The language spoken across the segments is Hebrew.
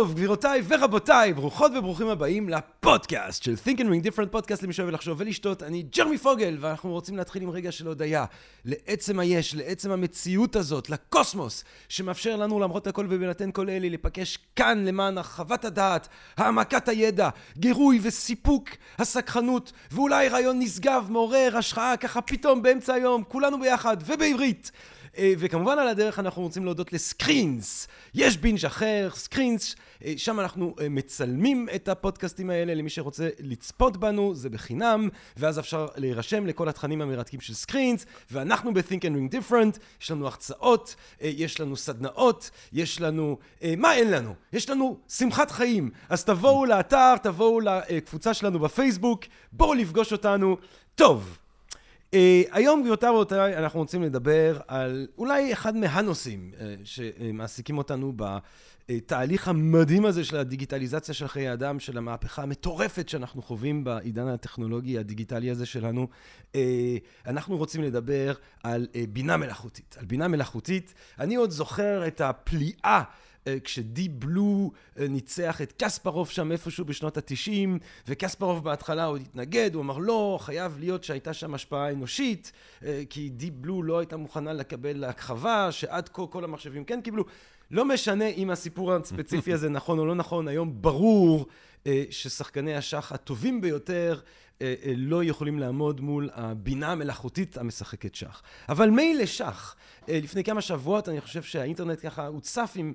טוב, גבירותיי ורבותיי, ברוכות וברוכים הבאים לפודקאסט של Think and Ring Different פודקאסט למי שאוהב לחשוב ולשתות. אני ג'רמי פוגל, ואנחנו רוצים להתחיל עם רגע של הודיה לעצם היש, לעצם המציאות הזאת, לקוסמוס, שמאפשר לנו למרות הכל ובהינתן כל אלה לפגש כאן למען הרחבת הדעת, העמקת הידע, גירוי וסיפוק הסקרנות, ואולי רעיון נשגב, מעורר, השראה, ככה פתאום באמצע היום, כולנו ביחד ובעברית. אה, וכמובן על הדרך אנחנו רוצים להודות לסקרינס. יש בינג' אחר, סקרינס, אה, שם אנחנו אה, מצלמים את הפודקאסטים האלה למי שרוצה לצפות בנו, זה בחינם, ואז אפשר להירשם לכל התכנים המרתקים של סקרינס, ואנחנו ב-Think and Drink Different, יש לנו הרצאות, יש לנו סדנאות, יש לנו... מה אין לנו? יש לנו שמחת חיים. אז תבואו לאתר, תבואו לקבוצה שלנו בפייסבוק, בואו לפגוש אותנו. טוב. Uh, היום, גבירותיי ורבותיי, אנחנו רוצים לדבר על אולי אחד מהנושאים uh, שמעסיקים אותנו בתהליך המדהים הזה של הדיגיטליזציה של חיי אדם, של המהפכה המטורפת שאנחנו חווים בעידן הטכנולוגי הדיגיטלי הזה שלנו. Uh, אנחנו רוצים לדבר על uh, בינה מלאכותית. על בינה מלאכותית. אני עוד זוכר את הפליאה אה, כשדי בלו אה, ניצח את קספרוב שם איפשהו בשנות התשעים, וקספרוב בהתחלה עוד התנגד, הוא אמר לא, חייב להיות שהייתה שם השפעה אנושית, אה, כי די בלו לא הייתה מוכנה לקבל להכחבה, שעד כה כל המחשבים כן קיבלו. לא משנה אם הסיפור הספציפי הזה נכון או לא נכון, היום ברור ששחקני השח הטובים ביותר לא יכולים לעמוד מול הבינה המלאכותית המשחקת שח. אבל מילא שח. לפני כמה שבועות אני חושב שהאינטרנט ככה הוצף עם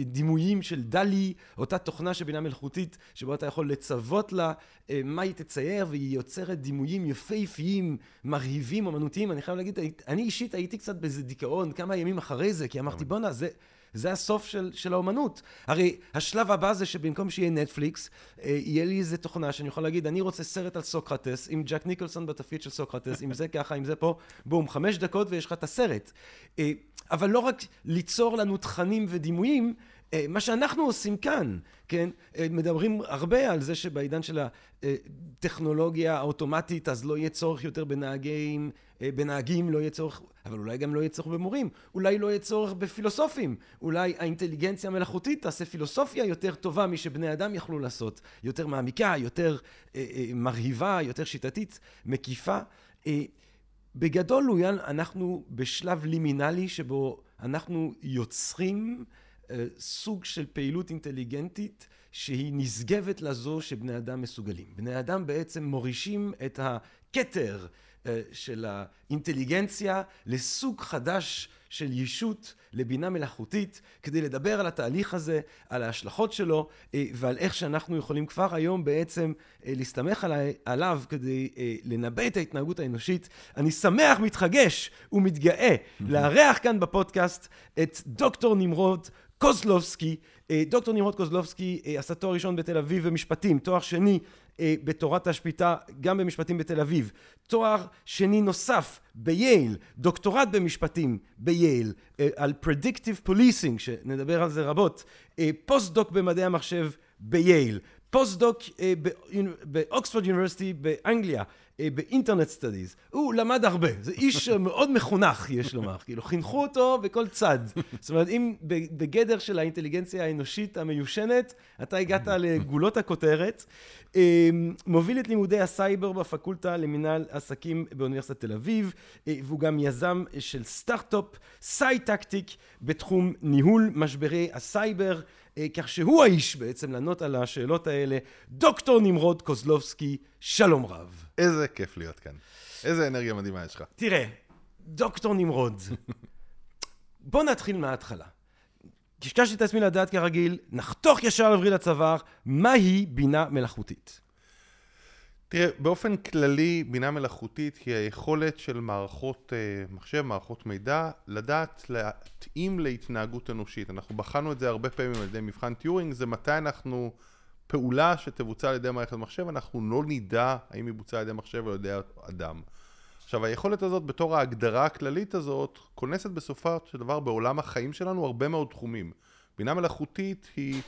דימויים של דלי, אותה תוכנה של בינה מלאכותית, שבו אתה יכול לצוות לה אה, מה היא תצייר, והיא יוצרת דימויים יפהפיים, מרהיבים, אמנותיים. אני חייב להגיד, אני אישית הייתי קצת באיזה דיכאון כמה ימים אחרי זה, כי אמרתי, בואנה, זה... זה הסוף של, של האומנות. הרי השלב הבא זה שבמקום שיהיה נטפליקס, אה, יהיה לי איזה תוכנה שאני יכול להגיד, אני רוצה סרט על סוקרטס, עם ג'ק ניקולסון בתפקיד של סוקרטס, אם זה ככה, אם זה פה, בום, חמש דקות ויש לך את הסרט. אה, אבל לא רק ליצור לנו תכנים ודימויים, מה שאנחנו עושים כאן, כן, אה, מדברים הרבה על זה שבעידן של הטכנולוגיה האוטומטית אז לא יהיה צורך יותר בנהגים, אה, בנהגים לא יהיה צורך, אבל אולי גם לא יהיה צורך במורים, אולי לא יהיה צורך בפילוסופים, אולי האינטליגנציה המלאכותית תעשה פילוסופיה יותר טובה משבני אדם יכלו לעשות, יותר מעמיקה, יותר מרהיבה, יותר שיטתית, מקיפה. בגדול, לויאן, אנחנו בשלב לימינלי שבו אנחנו יוצרים אה, סוג של פעילות אינטליגנטית שהיא נשגבת לזו שבני אדם מסוגלים. בני אדם בעצם מורישים את הכתר אה, של האינטליגנציה לסוג חדש של ישות, לבינה מלאכותית, כדי לדבר על התהליך הזה, על ההשלכות שלו, אה, ועל איך שאנחנו יכולים כבר היום בעצם אה, להסתמך עליו כדי לנבא את ההתנהגות האנושית. אני שמח, מתחגש ומתגאה לארח כאן בפודקאסט את דוקטור נמרוד קוזלובסקי. דוקטור נמרוד קוזלובסקי עשה תואר ראשון בתל אביב במשפטים, תואר שני אה, בתורת השפיטה גם במשפטים בתל אביב, תואר שני נוסף בייל, דוקטורט במשפטים בייל אה, על Predictive Policing שנדבר על זה רבות, אה, פוסט-דוק במדעי המחשב בייל, פוסט-דוק ב Oxford University באנגליה אה, ב Internet Studies. הוא למד הרבה, זה איש מאוד מחונך, יש לומר. כאילו, חינכו אותו בכל צד. זאת אומרת, אם בגדר של האינטליגנציה האנושית המיושנת, אתה הגעת לגולות הכותרת. אה, מוביל את לימודי הסייבר בפקולטה למנהל עסקים באוניברסיטת תל אביב, אה, והוא גם יזם של סטארט-אפ, Cytactic, בתחום ניהול משברי הסייבר. כך שהוא האיש בעצם לענות על השאלות האלה. דוקטור נמרוד קוזלובסקי, שלום רב. איזה כיף להיות כאן. איזה אנרגיה מדהימה יש לך. תראה, דוקטור נמרוד, בוא נתחיל מההתחלה. קשקשתי את עצמי לדעת כרגיל, נחתוך ישר לווריד הצוואר, מהי בינה מלאכותית? תראה, באופן כללי, בינה מלאכותית היא היכולת של מערכות uh, מחשב, מערכות מידע, לדעת להתאים להתנהגות אנושית. אנחנו בחנו את זה הרבה פעמים על ידי מבחן טיורינג, זה מתי אנחנו... פעולה שתבוצע על ידי מערכת מחשב, אנחנו לא נדע האם היא בוצעה על ידי מחשב או על ידי אדם. עכשיו, היכולת הזאת, בתור ההגדרה הכללית הזאת, כונסת בסופו של דבר בעולם החיים שלנו הרבה מאוד תחומים. בינה מלאכותית היא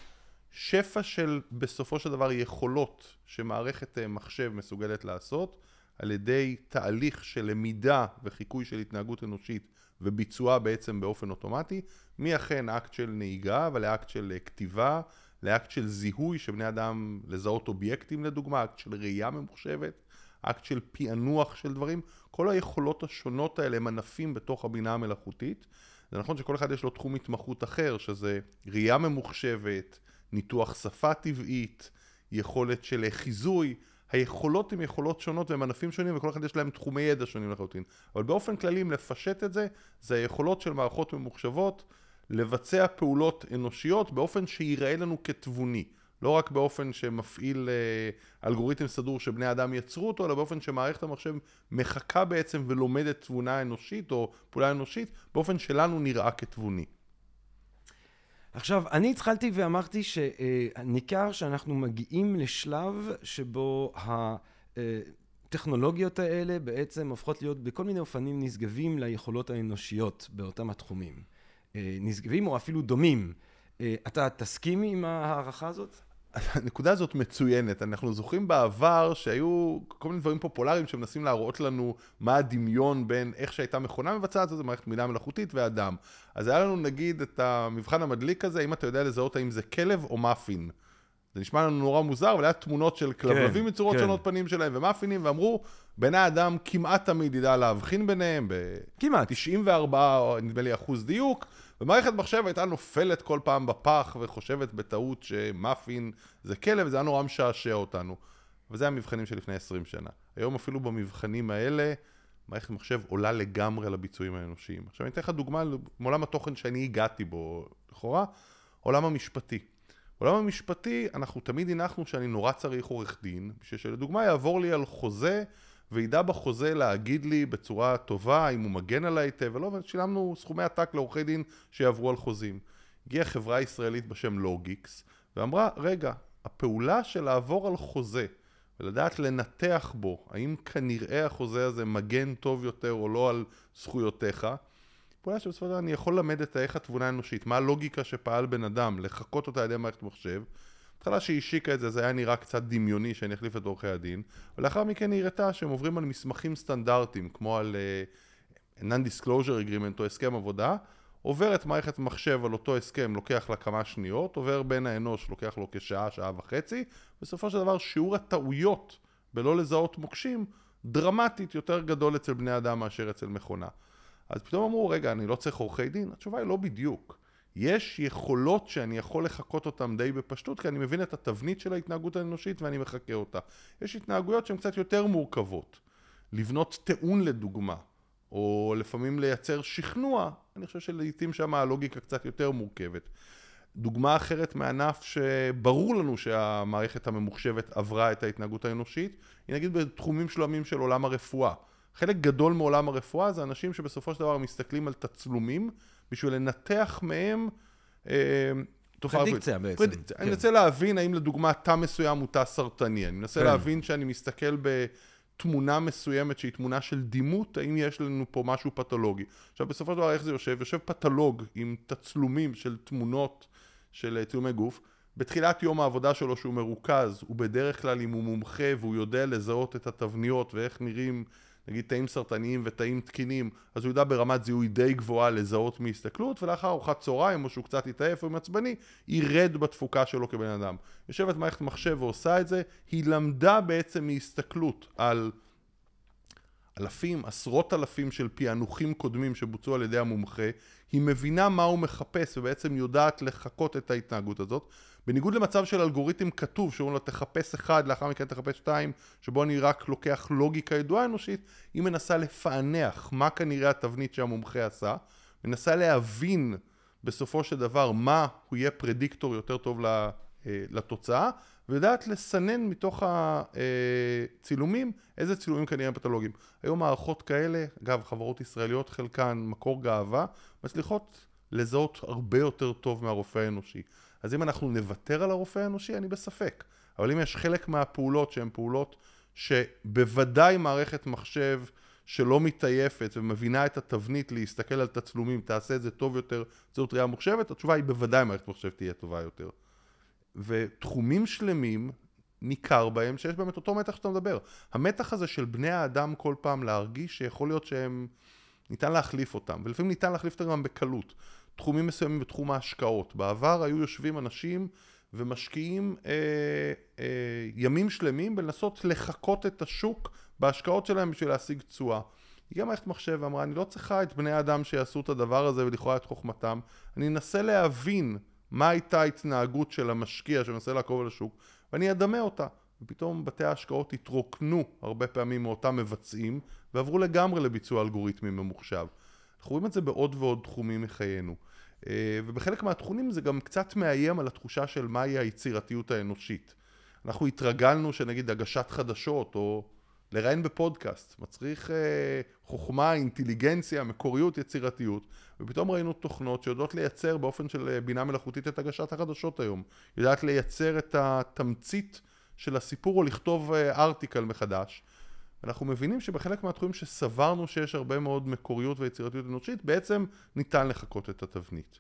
שפע של בסופו של דבר יכולות שמערכת אה, מחשב מסוגלת לעשות על ידי תהליך של למידה וחיקוי של התנהגות אנושית וביצועה בעצם באופן אוטומטי, מאקט של נהיגה ולאקט של אה, כתיבה, לאקט של זיהוי שבני אדם לזהות אובייקטים לדוגמה, אקט של ראייה ממוחשבת, אקט של פענוח של דברים, כל היכולות השונות האלה הם ענפים בתוך הבינה המלאכותית. זה נכון שכל אחד יש לו תחום התמחות אחר, שזה ראייה ממוחשבת, ניתוח שפה טבעית, יכולת של חיזוי, היכולות הן יכולות שונות והן ענפים שונים וכל אחד יש להם תחומי ידע שונים לחלוטין. אבל באופן כללי, אם לפשט את זה, זה היכולות של מערכות ממוחשבות לבצע פעולות אנושיות באופן שיראה לנו כתבוני. לא רק באופן שמפעיל אה, אלגוריתם סדור שבני אדם יצרו אותו, אלא באופן שמערכת המחשב מחקה בעצם ולומדת תבונה אנושית או פעולה אנושית, באופן שלנו נראה כתבוני. עכשיו, אני התחלתי ואמרתי שניכר שאנחנו מגיעים לשלב שבו הטכנולוגיות האלה בעצם הופכות להיות בכל מיני אופנים נשגבים ליכולות האנושיות באותם התחומים. נשגבים או אפילו דומים. אתה תסכים עם ההערכה הזאת? הנקודה הזאת מצוינת. אנחנו זוכרים בעבר שהיו כל מיני דברים פופולריים שמנסים להראות לנו מה הדמיון בין איך שהייתה מכונה מבצעת, זו מערכת מילה מלאכותית ואדם. אז היה לנו נגיד את המבחן המדליק הזה, אם אתה יודע לזהות האם זה כלב או מאפין. זה נשמע לנו נורא מוזר, אבל היה תמונות של כלבלבים כן, מצורות כן. שונות פנים שלהם ומאפינים, ואמרו, בן האדם כמעט תמיד ידע להבחין ביניהם, כמעט. ב-94, נדמה לי, אחוז דיוק. ומערכת מחשב הייתה נופלת כל פעם בפח וחושבת בטעות שמאפין זה כלב, וזה היה נורא משעשע אותנו. וזה המבחנים של לפני 20 שנה. היום אפילו במבחנים האלה, מערכת מחשב עולה לגמרי לביצועים האנושיים. עכשיו אני אתן לך דוגמה מעולם התוכן שאני הגעתי בו, לכאורה, עולם המשפטי. בעולם המשפטי אנחנו תמיד הנחנו שאני נורא צריך עורך דין, בשביל שלדוגמה יעבור לי על חוזה וידע בחוזה להגיד לי בצורה טובה אם הוא מגן עליי היטב ולא, ושילמנו סכומי עתק לעורכי דין שיעברו על חוזים. הגיעה חברה ישראלית בשם לוגיקס ואמרה, רגע, הפעולה של לעבור על חוזה ולדעת לנתח בו, האם כנראה החוזה הזה מגן טוב יותר או לא על זכויותיך, פעולה שבסופו של דבר אני יכול ללמד את איך התבונה האנושית, מה הלוגיקה שפעל בן אדם, לחקות אותה על ידי מערכת מחשב, בהתחלה שהיא השיקה את זה, זה היה נראה קצת דמיוני שאני אחליף את עורכי הדין, ולאחר מכן היא הראתה שהם עוברים על מסמכים סטנדרטיים, כמו על uh, non-disclosure agreement או הסכם עבודה, עוברת מערכת מחשב על אותו הסכם, לוקח לה כמה שניות, עובר בין האנוש, לוקח לו כשעה, שעה וחצי, בסופו של דבר שיעור הטעויות בלא לזהות מוקשים, דרמטית יותר גדול אצל בני אדם מאשר אצל מכונה. אז פתאום אמרו, רגע, אני לא צריך עורכי דין? התשובה היא לא בדיוק. יש יכולות שאני יכול לחקות אותן די בפשטות, כי אני מבין את התבנית של ההתנהגות האנושית ואני מחקה אותה. יש התנהגויות שהן קצת יותר מורכבות. לבנות טיעון לדוגמה, או לפעמים לייצר שכנוע, אני חושב שלעיתים שם הלוגיקה קצת יותר מורכבת. דוגמה אחרת מענף שברור לנו שהמערכת הממוחשבת עברה את ההתנהגות האנושית, היא נגיד בתחומים שלמים של עולם הרפואה. חלק גדול מעולם הרפואה זה אנשים שבסופו של דבר מסתכלים על תצלומים בשביל לנתח מהם אה, תופעה... פרדיקציה בעצם. פרדיקציה. כן. אני מנסה להבין האם לדוגמה תא מסוים הוא תא סרטני. אני מנסה כן. להבין שאני מסתכל בתמונה מסוימת שהיא תמונה של דימות, האם יש לנו פה משהו פתולוגי. עכשיו בסופו של דבר איך זה יושב? יושב פתולוג עם תצלומים של תמונות של צילומי גוף. בתחילת יום העבודה שלו שהוא מרוכז, הוא בדרך כלל אם הוא מומחה והוא יודע לזהות את התבניות ואיך נראים נגיד תאים סרטניים ותאים תקינים, אז הוא יודע ברמת זיהוי די גבוהה לזהות מהסתכלות, ולאחר ארוחת צהריים, או שהוא קצת יתעייף או מעצבני, ירד בתפוקה שלו כבן אדם. יושבת מערכת מחשב ועושה את זה, היא למדה בעצם מהסתכלות על אלפים, עשרות אלפים של פענוחים קודמים שבוצעו על ידי המומחה, היא מבינה מה הוא מחפש ובעצם יודעת לחקות את ההתנהגות הזאת. בניגוד למצב של אלגוריתם כתוב, שאומרים לו תחפש אחד, לאחר מכן תחפש שתיים, שבו אני רק לוקח לוגיקה ידועה אנושית, היא מנסה לפענח מה כנראה התבנית שהמומחה עשה, מנסה להבין בסופו של דבר מה הוא יהיה פרדיקטור יותר טוב אה, לתוצאה, ויודעת לסנן מתוך הצילומים איזה צילומים כנראה פתולוגיים. היום מערכות כאלה, אגב חברות ישראליות חלקן מקור גאווה, מצליחות לזהות הרבה יותר טוב מהרופא האנושי. אז אם אנחנו נוותר על הרופא האנושי, אני בספק. אבל אם יש חלק מהפעולות שהן פעולות שבוודאי מערכת מחשב שלא מתעייפת ומבינה את התבנית להסתכל על תצלומים, תעשה את זה טוב יותר, זאת ראייה מוחשבת, התשובה היא בוודאי מערכת מחשב תהיה טובה יותר. ותחומים שלמים ניכר בהם שיש בהם את אותו מתח שאתה מדבר. המתח הזה של בני האדם כל פעם להרגיש שיכול להיות שהם, ניתן להחליף אותם, ולפעמים ניתן להחליף אותם גם בקלות. תחומים מסוימים בתחום ההשקעות. בעבר היו יושבים אנשים ומשקיעים אה, אה, ימים שלמים בלנסות לחקות את השוק בהשקעות שלהם בשביל להשיג תשואה. הגיעה מערכת מחשב ואמרה, אני לא צריכה את בני האדם שיעשו את הדבר הזה ולכאורה את חוכמתם, אני אנסה להבין מה הייתה ההתנהגות של המשקיע שמנסה לעקוב על השוק, ואני אדמה אותה. ופתאום בתי ההשקעות התרוקנו הרבה פעמים מאותם מבצעים, ועברו לגמרי לביצוע אלגוריתמי ממוחשב. אנחנו רואים את זה בעוד ועוד תחומים מחיינו. אה, ובחלק מהתחומים זה גם קצת מאיים על התחושה של מהי היצירתיות האנושית. אנחנו התרגלנו שנגיד הגשת חדשות או לראיין בפודקאסט מצריך אה, חוכמה, אינטליגנציה, מקוריות, יצירתיות ופתאום ראינו תוכנות שיודעות לייצר באופן של אה, בינה מלאכותית את הגשת החדשות היום. יודעת לייצר את התמצית של הסיפור או לכתוב ארטיקל מחדש. אנחנו מבינים שבחלק מהתחומים שסברנו שיש הרבה מאוד מקוריות ויצירתיות אנושית, בעצם ניתן לחקות את התבנית.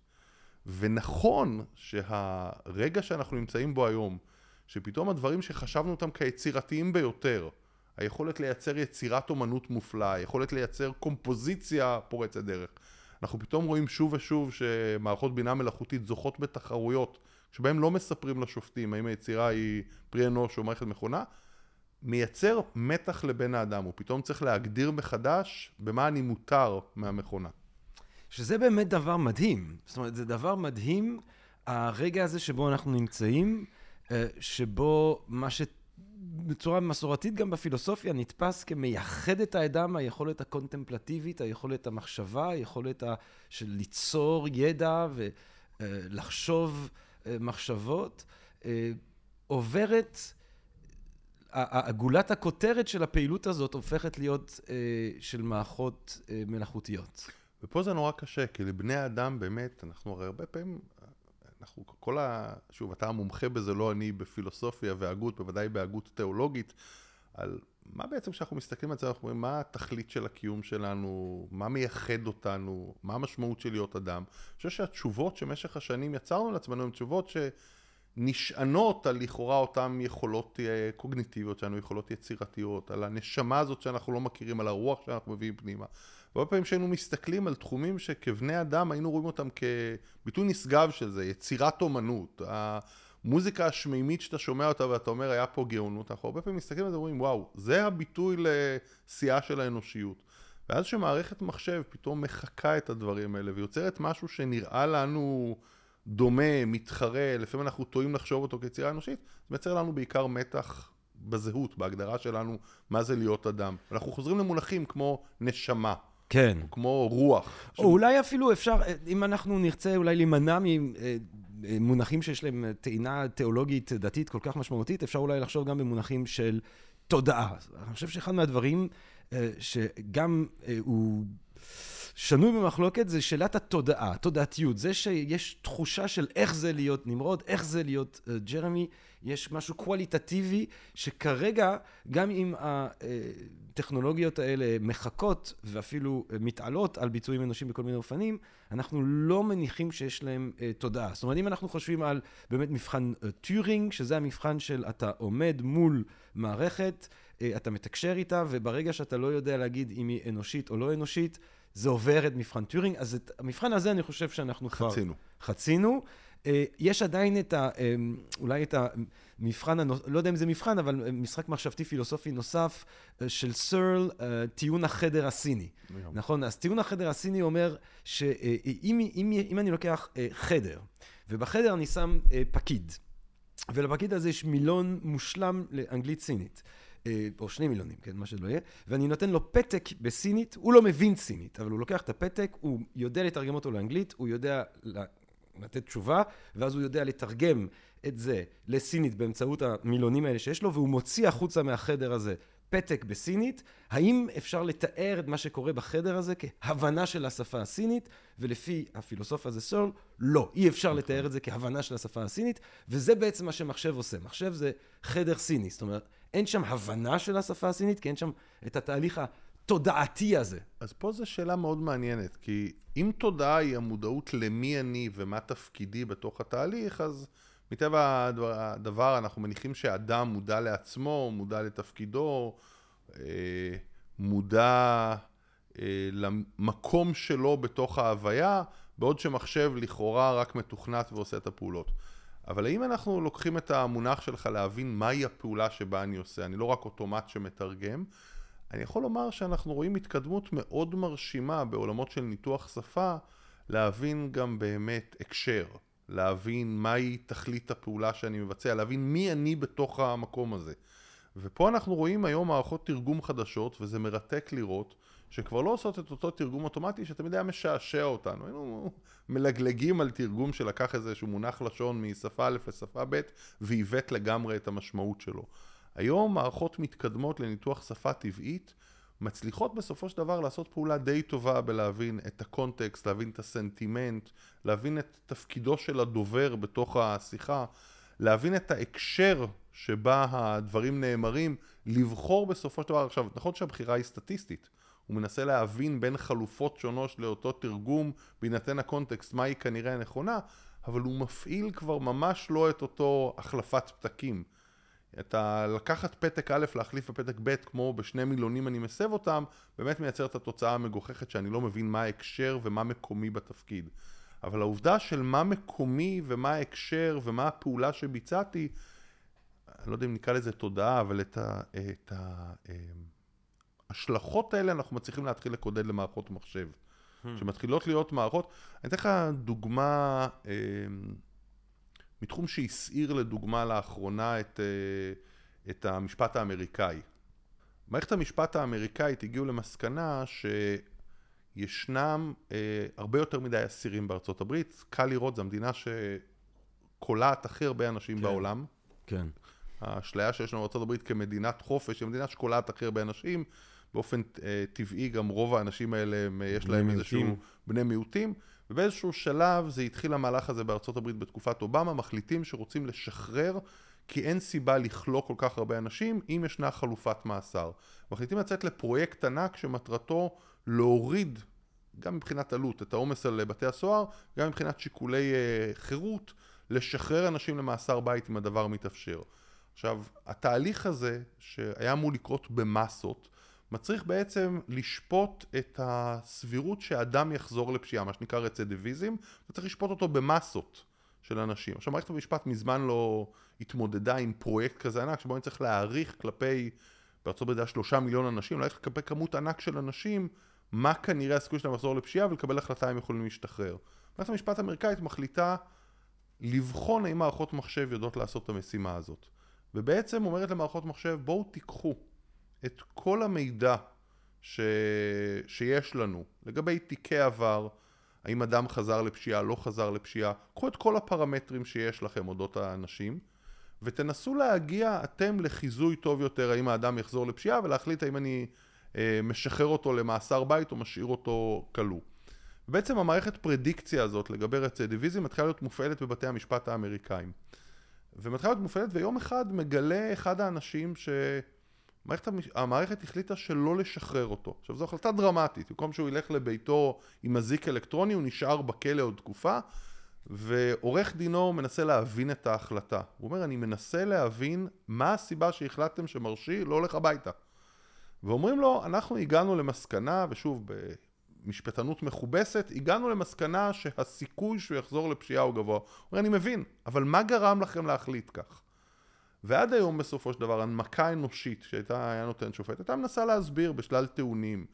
ונכון שהרגע שאנחנו נמצאים בו היום, שפתאום הדברים שחשבנו אותם כיצירתיים ביותר, היכולת לייצר יצירת אומנות מופלאה, היכולת לייצר קומפוזיציה פורצת דרך, אנחנו פתאום רואים שוב ושוב שמערכות בינה מלאכותית זוכות בתחרויות שבהן לא מספרים לשופטים האם היצירה היא פרי אנוש או מערכת מכונה, מייצר מתח לבן האדם, הוא פתאום צריך להגדיר מחדש במה אני מותר מהמכונה. שזה באמת דבר מדהים. זאת אומרת, זה דבר מדהים, הרגע הזה שבו אנחנו נמצאים, אה, שבו מה שבצורה מסורתית גם בפילוסופיה נתפס כמייחד את האדם, היכולת הקונטמפלטיבית, היכולת המחשבה, היכולת של ליצור ידע ולחשוב אה, מחשבות, אה, עוברת גולת הכותרת של הפעילות הזאת הופכת להיות אה, של מערכות אה, מלאכותיות. ופה זה נורא קשה, כי לבני האדם באמת, אנחנו הרי הרבה פעמים, אנחנו כל ה... שוב, אתה המומחה בזה, לא אני, בפילוסופיה והגות, בוודאי בהגות תיאולוגית, על מה בעצם כשאנחנו מסתכלים על זה, אנחנו אומרים, מה התכלית של הקיום שלנו, מה מייחד אותנו, מה המשמעות של להיות אדם. אני חושב שהתשובות שמשך השנים יצרנו לעצמנו הן תשובות ש... נשענות על לכאורה אותן יכולות אה, קוגניטיביות שלנו, יכולות יצירתיות, על הנשמה הזאת שאנחנו לא מכירים, על הרוח שאנחנו מביאים פנימה. והרבה פעמים שהיינו מסתכלים על תחומים שכבני אדם היינו רואים אותם כביטוי נשגב של זה, יצירת אומנות, המוזיקה השמימית שאתה שומע אותה ואתה אומר היה פה גאונות, אנחנו הרבה פעמים מסתכלים על זה ואומרים וואו, זה הביטוי לשיאה של האנושיות. ואז שמערכת מחשב פתאום מחקה את הדברים האלה ויוצרת משהו שנראה לנו דומה, מתחרה, לפעמים אנחנו טועים לחשוב אותו כיצירה אנושית, זה מייצר לנו בעיקר מתח בזהות, בהגדרה שלנו, מה זה להיות אדם. אנחנו חוזרים למונחים כמו נשמה. כן. כמו רוח. או ש... אולי אפילו אפשר, אם אנחנו נרצה אולי להימנע ממונחים שיש להם טעינה תיאולוגית דתית כל כך משמעותית, אפשר אולי לחשוב גם במונחים של תודעה. אני חושב שאחד מהדברים אה, שגם אה, הוא... שנוי במחלוקת זה שאלת התודעה, תודעתיות. זה שיש תחושה של איך זה להיות נמרוד, איך זה להיות uh, ג'רמי, יש משהו קואליטטיבי שכרגע, גם אם הטכנולוגיות האלה מחכות ואפילו אה, מתעלות על ביצועים אנושיים בכל מיני אופנים, אנחנו לא מניחים שיש להם uh, תודעה. זאת אומרת, אם אנחנו חושבים על באמת מבחן uh, טיורינג, שזה המבחן של אתה עומד מול מערכת, אתה מתקשר איתה, וברגע שאתה לא יודע להגיד אם היא אנושית או לא אנושית, זה עובר את מבחן טיורינג, אז את המבחן הזה אני חושב שאנחנו כבר... חצינו. חצינו. אה, יש עדיין את ה... אה, אולי את המבחן. לא יודע אם זה מבחן, אבל משחק מחשבתי פילוסופי נוסף אה, של סרל, טיעון החדר הסיני. נכון? אז טיעון החדר הסיני אומר שאם אם, אם אני לוקח חדר, ובחדר אני שם פקיד, ולפקיד הזה יש מילון מושלם לאנגלית סינית. אה, או שני מילונים, כן, מה שלא יהיה, ואני נותן לו פתק בסינית, הוא לא מבין סינית, אבל הוא לוקח את הפתק, הוא יודע לתרגם אותו לאנגלית, הוא יודע לתת תשובה, ואז הוא יודע לתרגם את זה לסינית באמצעות המילונים האלה שיש לו, והוא מוציא החוצה מהחדר הזה פתק בסינית, האם אפשר לתאר את מה שקורה בחדר הזה כהבנה של השפה הסינית, ולפי הפילוסוף הזה סול, לא, אי אפשר. לתאר את זה כהבנה של השפה הסינית, וזה בעצם מה שמחשב עושה. מחשב זה חדר סיני, זאת אומרת, אין שם הבנה של השפה הסינית, כי אין שם את התהליך התודעתי הזה. אז פה זו שאלה מאוד מעניינת, כי אם תודעה היא המודעות למי אני ומה תפקידי בתוך התהליך, אז מטבע הדבר אנחנו מניחים שאדם מודע לעצמו, מודע לתפקידו, אה, מודע אה, למקום שלו בתוך ההוויה, בעוד שמחשב לכאורה רק מתוכנת ועושה את הפעולות. אבל האם אנחנו לוקחים את המונח שלך להבין מהי הפעולה שבה אני עושה? אני לא רק אוטומט שמתרגם. אני יכול לומר שאנחנו רואים התקדמות מאוד מרשימה בעולמות של ניתוח שפה, להבין גם באמת הקשר, להבין מהי תכלית הפעולה שאני מבצע, להבין מי אני בתוך המקום הזה. ופה אנחנו רואים היום מערכות תרגום חדשות, וזה מרתק לראות שכבר לא עושות את אותו תרגום אוטומטי שתמיד היה משעשע אותנו. היינו מלגלגים על תרגום שלקח איזשהו מונח לשון משפה א' לשפה ב' ועיוות לגמרי את המשמעות שלו. היום מערכות מתקדמות לניתוח שפה טבעית מצליחות בסופו של דבר לעשות פעולה די טובה בלהבין את הקונטקסט, להבין את הסנטימנט, להבין את תפקידו של הדובר בתוך השיחה, להבין את ההקשר שבה הדברים נאמרים, לבחור בסופו של דבר, עכשיו נכון שהבחירה היא סטטיסטית, הוא מנסה להבין בין חלופות שונות לאותו תרגום בהינתן הקונטקסט מהי כנראה הנכונה, אבל הוא מפעיל כבר ממש לא את אותו החלפת פתקים. את ה... לקחת פתק א' להחליף בפתק ב' כמו בשני מילונים אני מסב אותם, באמת מייצר את התוצאה המגוחכת שאני לא מבין מה ההקשר ומה מקומי בתפקיד. אבל העובדה של מה מקומי ומה ההקשר ומה הפעולה שביצעתי, אני לא יודע אם נקרא לזה תודעה, אבל את ה... את ה אמ, ההשלכות האלה אנחנו מצליחים להתחיל לקודד למערכות מחשב. Hmm. שמתחילות להיות מערכות, אני אתן לך דוגמה אה, מתחום שהסעיר לדוגמה לאחרונה את, אה, את המשפט האמריקאי. מערכת המשפט האמריקאית הגיעו למסקנה שישנם אה, הרבה יותר מדי אסירים בארצות הברית. קל לראות, זו המדינה שקולעת הכי הרבה אנשים כן. בעולם. כן. האשליה שיש לנו בארצות הברית כמדינת חופש, היא מדינה שקולעת הכי הרבה אנשים. באופן אה, טבעי גם רוב האנשים האלה, הם, יש להם מיעוטים. איזשהו בני מיעוטים, ובאיזשהו שלב זה התחיל המהלך הזה בארצות הברית בתקופת אובמה, מחליטים שרוצים לשחרר, כי אין סיבה לכלוא כל כך הרבה אנשים אם ישנה חלופת מאסר. מחליטים לצאת לפרויקט ענק שמטרתו להוריד, גם מבחינת עלות, את העומס על בתי הסוהר, גם מבחינת שיקולי אה, חירות, לשחרר אנשים למאסר בית אם הדבר מתאפשר. עכשיו, התהליך הזה, שהיה אמור לקרות במסות, מצריך בעצם לשפוט את הסבירות שאדם יחזור לפשיעה, מה שנקרא רצידיביזם, וצריך לשפוט אותו במסות של אנשים. עכשיו מערכת המשפט מזמן לא התמודדה עם פרויקט כזה ענק, שבו אני צריך להעריך כלפי, בארצות הברית שלושה מיליון אנשים, להעריך כלפי כמות ענק של אנשים, מה כנראה הסיכוי שלהם לחזור לפשיעה ולקבל החלטה אם יכולים להשתחרר. מערכת המשפט האמריקאית מחליטה לבחון האם מערכות מחשב יודעות לעשות את המשימה הזאת. ובעצם אומרת למערכות מחשב, בואו תיקחו את כל המידע ש... שיש לנו לגבי תיקי עבר, האם אדם חזר לפשיעה, לא חזר לפשיעה, קחו את כל הפרמטרים שיש לכם אודות האנשים ותנסו להגיע אתם לחיזוי טוב יותר האם האדם יחזור לפשיעה ולהחליט האם אני אה, משחרר אותו למאסר בית או משאיר אותו כלוא. בעצם המערכת פרדיקציה הזאת לגבי רצידיביזם מתחילה להיות מופעלת בבתי המשפט האמריקאים. ומתחילה להיות מופעלת ויום אחד מגלה אחד האנשים ש... המערכת, המערכת החליטה שלא לשחרר אותו. עכשיו זו החלטה דרמטית, במקום שהוא ילך לביתו עם אזיק אלקטרוני הוא נשאר בכלא עוד תקופה ועורך דינו מנסה להבין את ההחלטה. הוא אומר אני מנסה להבין מה הסיבה שהחלטתם שמרשי לא הולך הביתה. ואומרים לו אנחנו הגענו למסקנה ושוב במשפטנות מכובסת הגענו למסקנה שהסיכוי שהוא יחזור לפשיעה הוא גבוה. הוא אומר אני מבין אבל מה גרם לכם להחליט כך? ועד היום בסופו של דבר הנמקה אנושית שהייתה היה נותן שופט הייתה מנסה להסביר בשלל טיעונים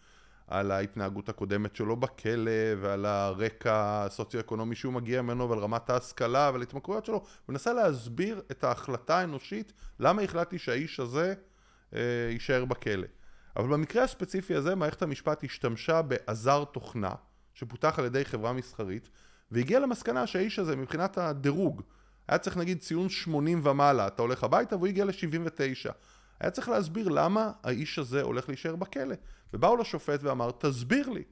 על ההתנהגות הקודמת שלו בכלא ועל הרקע הסוציו-אקונומי שהוא מגיע ממנו ועל רמת ההשכלה ועל התמכרויות שלו. ומנסה להסביר את ההחלטה האנושית למה החלטתי שהאיש הזה אה, יישאר בכלא. אבל במקרה הספציפי הזה מערכת המשפט השתמשה בעזר תוכנה שפותח על ידי חברה מסחרית והגיעה למסקנה שהאיש הזה מבחינת הדירוג היה צריך נגיד ציון 80 ומעלה, אתה הולך הביתה והוא הגיע ל-79. היה צריך להסביר למה האיש הזה הולך להישאר בכלא. ובאו לשופט ואמר, תסביר לי.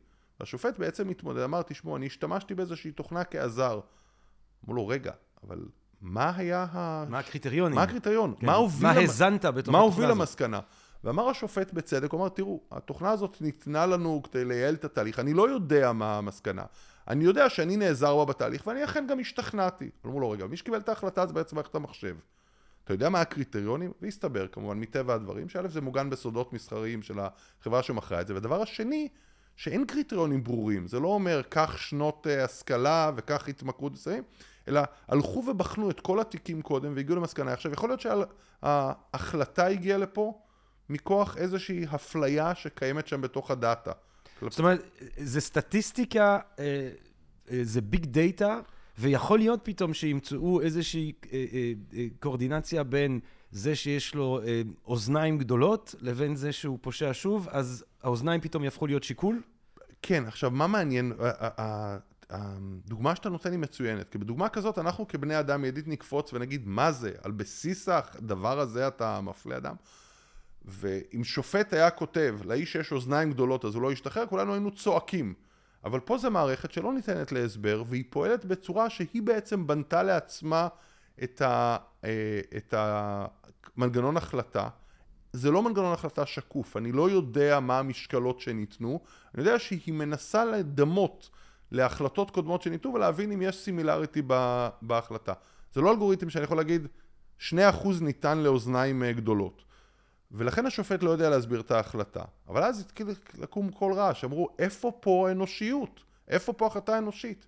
והשופט בעצם התמודד, אמר, תשמעו, אני השתמשתי באיזושהי תוכנה כעזר. אמרו לו, רגע, אבל מה היה ה... מה הקריטריונים? מה הקריטריון? כן. מה הוביל... מה האזנת בתוך התוכנה הזאת? מה הוביל למסקנה? ואמר השופט בצדק, הוא אמר, תראו, התוכנה הזאת ניתנה לנו כדי לייעל את התהליך, אני לא יודע מה המסקנה. אני יודע שאני נעזר בה בתהליך, ואני אכן גם השתכנעתי. אמרו לו, רגע, מי שקיבל את ההחלטה זה בעצם מערכת המחשב. אתה יודע מה הקריטריונים? והסתבר כמובן מטבע הדברים, שא' זה מוגן בסודות מסחריים של החברה שמכרה את זה, ודבר השני, שאין קריטריונים ברורים, זה לא אומר קח שנות uh, השכלה וקח התמכרות בסמים, אלא הלכו ובחנו את כל התיקים קודם והגיעו למסקנה. עכשיו יכול להיות שההחלטה הגיעה לפה מכוח איזושהי הפליה שקיימת שם בתוך הדאטה. זאת אומרת, זה סטטיסטיקה, אה, אה, זה ביג דאטה, ויכול להיות פתאום שימצאו איזושהי קואורדינציה בין זה שיש לו אוזניים גדולות לבין זה שהוא פושע שוב, אז האוזניים פתאום יהפכו להיות שיקול? כן, עכשיו, מה מעניין? הדוגמה שאתה נותן היא מצוינת, כי בדוגמה כזאת אנחנו כבני אדם מיידית נקפוץ ונגיד מה זה, על בסיס הדבר הזה אתה מפלה אדם. ואם שופט היה כותב לאיש שיש אוזניים גדולות אז הוא לא ישתחרר, כולנו היינו צועקים. אבל פה זה מערכת שלא ניתנת להסבר והיא פועלת בצורה שהיא בעצם בנתה לעצמה את, ה, אה, את המנגנון החלטה. זה לא מנגנון החלטה שקוף, אני לא יודע מה המשקלות שניתנו, אני יודע שהיא מנסה לדמות להחלטות קודמות שניתנו ולהבין אם יש סימילריטי בהחלטה. זה לא אלגוריתם שאני יכול להגיד 2% ניתן לאוזניים אה, גדולות. ולכן השופט לא יודע להסביר את ההחלטה. אבל אז התחיל לקום קול רעש, אמרו, איפה פה האנושיות? איפה פה החלטה אנושית?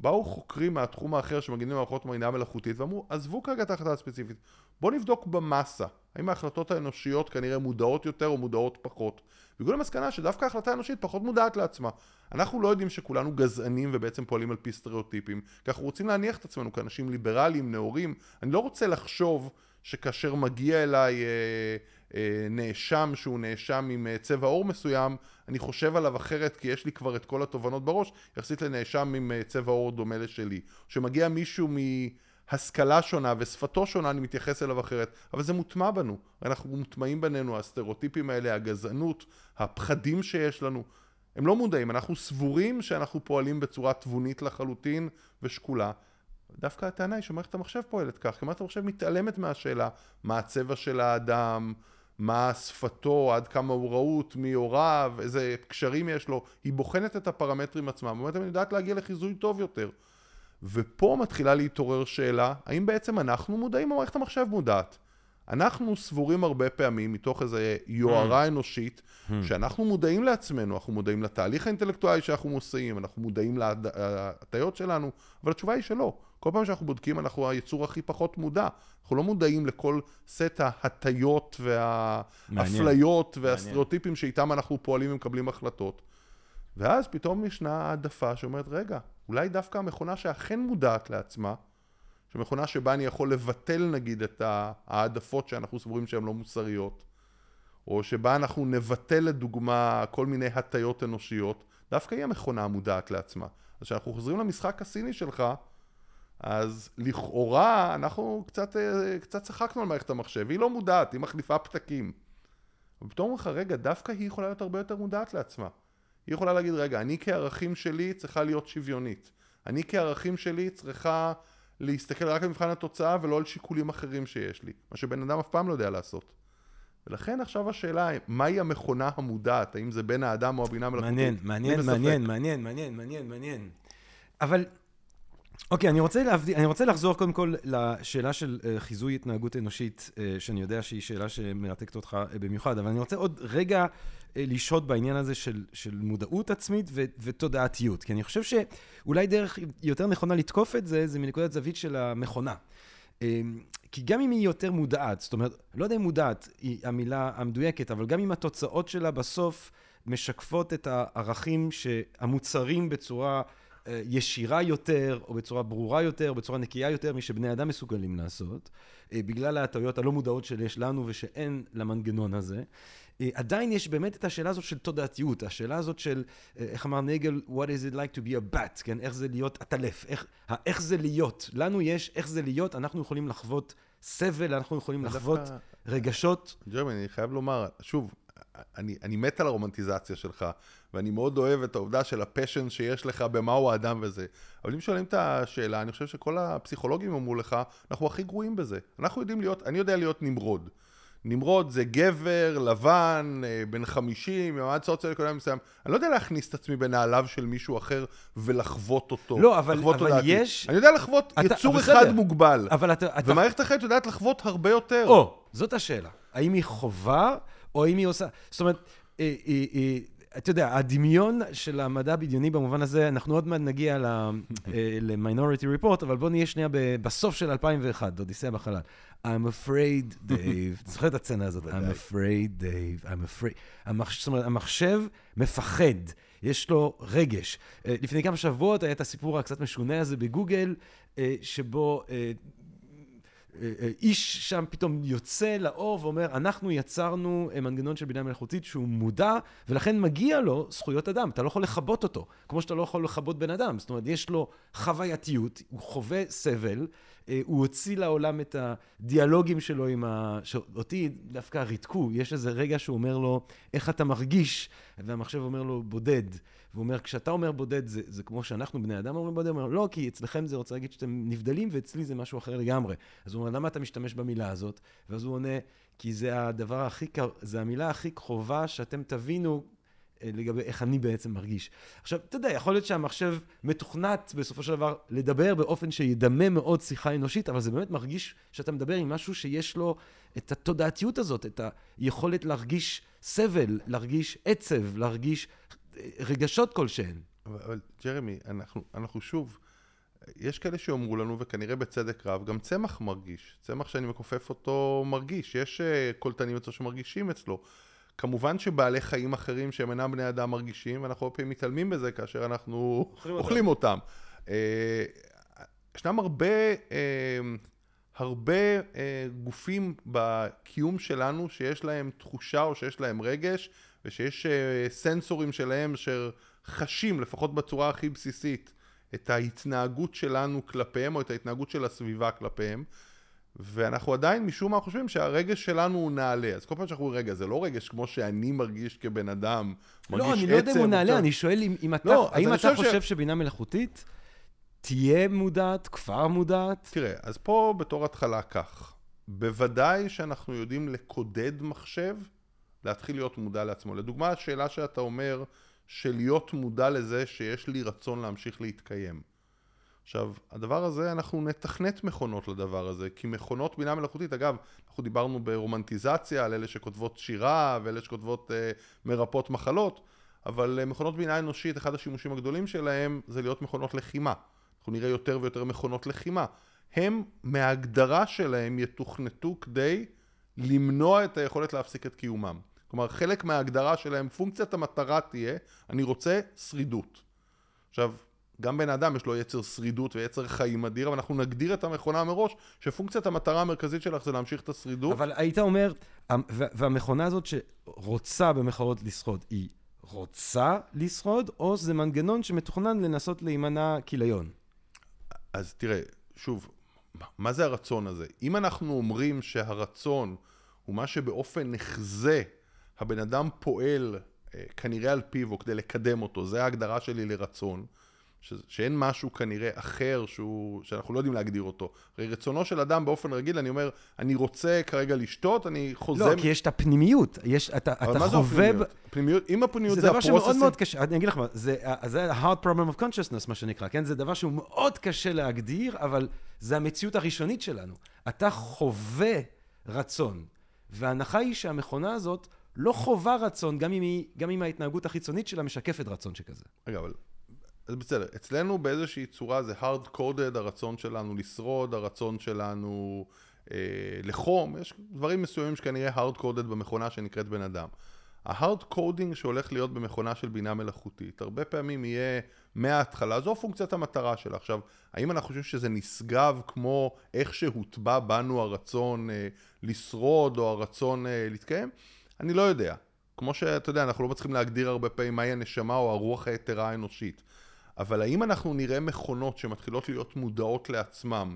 באו חוקרים מהתחום האחר שמגינים מערכות מידע מלאכותית ואמרו, עזבו כרגע את ההחלטה הספציפית, בואו נבדוק במסה, האם ההחלטות האנושיות כנראה מודעות יותר או מודעות פחות. והגיעו למסקנה שדווקא ההחלטה האנושית פחות מודעת לעצמה. אנחנו לא יודעים שכולנו גזענים ובעצם פועלים על פי סטריאוטיפים, כי אנחנו רוצים להניח את עצמנו כאנשים ליברליים, נאורים. אני לא רוצה לחשוב שכאשר מגיע אליי אה, אה, נאשם שהוא נאשם עם אה, צבע עור מסוים, אני חושב עליו אחרת כי יש לי כבר את כל התובנות בראש, יחסית לנאשם עם צבע עור דומה לשלי. שמגיע מישהו מהשכלה שונה ושפתו שונה, אני מתייחס אליו אחרת, אבל זה מוטמע בנו. אנחנו מוטמעים בינינו, הסטריאוטיפים האלה, הגזענות, הפחדים שיש לנו. הם לא מודעים, אנחנו סבורים שאנחנו פועלים בצורה תבונית לחלוטין ושקולה. דווקא הטענה היא שמערכת המחשב פועלת כך, כי מערכת המחשב מתעלמת מהשאלה מה הצבע של האדם, מה שפתו, עד כמה הוא רהוט, מי הוריו, איזה קשרים יש לו, היא בוחנת את הפרמטרים עצמם, ובאמת היא יודעת להגיע לחיזוי טוב יותר. ופה מתחילה להתעורר שאלה, האם בעצם אנחנו מודעים או מערכת המחשב מודעת? אנחנו סבורים הרבה פעמים, מתוך איזו יוהרה hmm. אנושית, hmm. שאנחנו מודעים לעצמנו, אנחנו מודעים לתהליך האינטלקטואלי שאנחנו מוסעים, אנחנו מודעים להטיות שלנו, אבל התשובה היא שלא. כל פעם שאנחנו בודקים אנחנו היצור הכי פחות מודע. אנחנו לא מודעים לכל סט ההטיות והאפליות והסטריאוטיפים שאיתם אנחנו פועלים ומקבלים החלטות. ואז פתאום ישנה העדפה שאומרת, רגע, אולי דווקא המכונה שאכן מודעת לעצמה, שמכונה שבה אני יכול לבטל נגיד את העדפות שאנחנו סבורים שהן לא מוסריות, או שבה אנחנו נבטל לדוגמה כל מיני הטיות אנושיות, דווקא היא המכונה המודעת לעצמה. אז כשאנחנו חוזרים למשחק הסיני שלך, אז לכאורה אנחנו קצת, אה, קצת צחקנו על מערכת המחשב, היא לא מודעת, היא מחליפה פתקים. ופתאום אומרים לך, רגע, דווקא היא יכולה להיות הרבה יותר מודעת לעצמה. היא יכולה להגיד, רגע, אני כערכים שלי צריכה להיות שוויונית. אני כערכים שלי צריכה להסתכל רק על מבחן התוצאה ולא על שיקולים אחרים שיש לי, מה שבן אדם אף פעם לא יודע לעשות. ולכן עכשיו השאלה מהי המכונה המודעת? האם זה בין האדם או הבינה מלאכותית? מעניין, מעניין, מעניין, מעניין, מעניין, מעניין, מעניין. אבל אוקיי, אני רוצה להבדיל, אני רוצה לחזור קודם כל לשאלה של uh, חיזוי התנהגות אנושית, uh, שאני יודע שהיא שאלה שמרתקת אותך uh, במיוחד, אבל אני רוצה עוד רגע לשהות בעניין הזה של, של מודעות עצמית ו, ותודעתיות, כי אני חושב שאולי דרך יותר נכונה לתקוף את זה, זה מנקודת זווית של המכונה. Uh, כי גם אם היא יותר מודעת, זאת אומרת, לא יודע אם מודעת היא המילה המדויקת, אבל גם אם התוצאות שלה בסוף משקפות את הערכים המוצרים בצורה... אה, ישירה יותר, או בצורה ברורה יותר, או בצורה נקייה יותר, משבני אדם מסוגלים לעשות, אה, בגלל ההטעויות הלא מודעות שיש לנו ושאין למנגנון הזה. אה, עדיין יש באמת את השאלה הזאת של תודעתיות, השאלה הזאת של, איך אמר נגל, what is it like to be a bat, כן, איך זה להיות עטלף, איך, איך זה להיות, לנו יש איך זה להיות, אנחנו יכולים לחוות סבל, אנחנו יכולים לחוות רגשות. ג'רמי, אני חייב לומר, שוב, אני, אני מת על הרומנטיזציה שלך, ואני מאוד אוהב את העובדה של ה passion שיש לך במהו האדם וזה. אבל אם שואלים את השאלה, אני חושב שכל הפסיכולוגים אמרו לך, אנחנו הכי גרועים בזה. אנחנו יודעים להיות, אני יודע להיות נמרוד. נמרוד זה גבר, לבן, אה, בן 50, ממעמד סוציו-אקונומי מסוים. אני לא יודע להכניס את עצמי בנעליו של מישהו אחר ולחוות אותו. לא, אבל- לחוות אבל תודעתית. יש- אני יודע לחוות אתה- יצור בסדר. אחד מוגבל. אבל אתה... אתה... ומערכת אחרת יודעת לחוות הרבה יותר. או, זאת השאלה. האם היא חובה, או האם היא עושה... זאת אומרת, אה, אה, אה, אתה יודע, הדמיון של המדע הבדיוני במובן הזה, אנחנו עוד מעט נגיע ל-minority report, אבל בואו נהיה שנייה בסוף של 2001, אודיסאה בחלל. I'm afraid, Dave. אתה זוכר את הסצנה הזאת? I'm afraid, Dave, I'm afraid. המחש... זאת אומרת, המחשב מפחד, יש לו רגש. אה, לפני כמה שבועות היה את הסיפור הקצת משונה הזה בגוגל, אה, שבו... אה, אה, איש שם פתאום יוצא לאור ואומר, אנחנו יצרנו אה, מנגנון של בינה מלאכותית שהוא מודע, ולכן מגיע לו זכויות אדם. אתה לא יכול לכבות אותו, כמו שאתה לא יכול לכבות בן אדם. זאת אומרת, יש לו חווייתיות, הוא חווה סבל, הוא הוציא לעולם את הדיאלוגים שלו עם ה... שאותי דווקא ריתקו, יש איזה רגע שהוא אומר לו, איך אתה מרגיש? והמחשב אומר לו, בודד. והוא אומר, כשאתה אומר בודד, זה, זה כמו שאנחנו בני אדם אומרים בודד, הוא אומר, לא, כי אצלכם זה רוצה להגיד שאתם נבדלים, ואצלי זה משהו אחר לגמרי. אז הוא אומר, למה אתה משתמש במילה הזאת? ואז הוא עונה, כי זה הדבר הכי, זה המילה הכי קרובה שאתם תבינו אה, לגבי איך אני בעצם מרגיש. עכשיו, אתה יודע, יכול להיות שהמחשב מתוכנת בסופו של דבר לדבר באופן שידמה מאוד שיחה אנושית, אבל זה באמת מרגיש שאתה מדבר עם משהו שיש לו את התודעתיות הזאת, את היכולת להרגיש סבל, להרגיש עצב, להרגיש רגשות כלשהן. אבל, אבל ג'רמי, אנחנו, אנחנו שוב, יש כאלה שאומרו לנו, וכנראה בצדק רב, גם צמח מרגיש. צמח שאני מכופף אותו מרגיש. יש uh, קולטנים אצלו שמרגישים אצלו. כמובן שבעלי חיים אחרים שהם אינם בני אדם מרגישים, ואנחנו הרבה פעמים מתעלמים בזה כאשר אנחנו אוכלים אוכלים אותם. Uh, ישנם הרבה, uh, הרבה גופים בקיום שלנו שיש להם תחושה או שיש להם רגש, ושיש uh, סנסורים שלהם אשר חשים, לפחות בצורה הכי בסיסית, את ההתנהגות שלנו כלפיהם, או את ההתנהגות של הסביבה כלפיהם. ואנחנו עדיין משום מה חושבים שהרגש שלנו הוא נעלה. אז כל פעם שאנחנו רגע, זה לא רגש כמו שאני מרגיש כבן אדם, מרגיש לא, אני לא יודע אם הוא נעלה, אני שואל אם, אם אתה, לא, האם אתה חושב ש- שבינה מלאכותית תהיה מודעת, כבר מודעת? תראה, אז פה בתור התחלה כך, בוודאי שאנחנו יודעים לקודד מחשב, להתחיל להיות מודע לעצמו. לדוגמה, השאלה שאתה אומר, של להיות מודע לזה שיש לי רצון להמשיך להתקיים. עכשיו, הדבר הזה, אנחנו נתכנת מכונות לדבר הזה, כי מכונות בינה מלאכותית, אגב, אנחנו דיברנו ברומנטיזציה על אלה שכותבות שירה ואלה שכותבות אה, מרפאות מחלות, אבל אה, מכונות בינה אנושית, אחד השימושים הגדולים שלהם זה להיות מכונות לחימה. אנחנו נראה יותר ויותר מכונות לחימה. הם, מההגדרה שלהם, יתוכנתו כדי למנוע את היכולת להפסיק את קיומם. כלומר, חלק מההגדרה שלהם, פונקציית המטרה תהיה, אני רוצה שרידות. עכשיו, גם בן אדם יש לו יצר שרידות ויצר חיים אדיר, אבל אנחנו נגדיר את המכונה מראש, שפונקציית המטרה המרכזית שלך זה להמשיך את השרידות. אבל היית אומר, המ- וה- והמכונה הזאת שרוצה במחאות לשרוד, היא רוצה לשרוד, או זה מנגנון שמתוכנן לנסות להימנע כיליון? אז תראה, שוב, מה זה הרצון הזה? אם אנחנו אומרים שהרצון הוא מה שבאופן נחזה הבן אדם פועל אה, כנראה על פיו או כדי לקדם אותו, זה ההגדרה שלי לרצון, ש- שאין משהו כנראה אחר שהוא, שאנחנו לא יודעים להגדיר אותו. הרי רצונו של אדם באופן רגיל, אני אומר, אני רוצה כרגע לשתות, אני חוזה... לא, כי יש את הפנימיות. יש, אתה, אבל אתה מה זה חווה... הפנימיות? פנימיות, אם הפנימיות זה זה דבר שמאוד הפרוססים... מאוד קשה, אני אגיד לך מה, זה, זה ה-hard problem of consciousness, מה שנקרא, כן? זה דבר שהוא מאוד קשה להגדיר, אבל זה המציאות הראשונית שלנו. אתה חווה רצון, וההנחה היא שהמכונה הזאת לא חווה רצון, גם אם, היא, גם אם ההתנהגות החיצונית שלה משקפת רצון שכזה. רגע, אבל... אז בסדר, אצלנו באיזושהי צורה זה hard coded, הרצון שלנו לשרוד, הרצון שלנו אה, לחום, יש דברים מסוימים שכנראה hard coded במכונה שנקראת בן אדם. ה-hard coding שהולך להיות במכונה של בינה מלאכותית, הרבה פעמים יהיה מההתחלה, זו פונקציית המטרה שלה. עכשיו, האם אנחנו חושבים שזה נשגב כמו איך שהוטבע בנו הרצון אה, לשרוד או הרצון אה, להתקיים? אני לא יודע. כמו שאתה יודע, אנחנו לא מצליחים להגדיר הרבה פעמים מהי הנשמה או הרוח היתרה האנושית. אבל האם אנחנו נראה מכונות שמתחילות להיות מודעות לעצמם,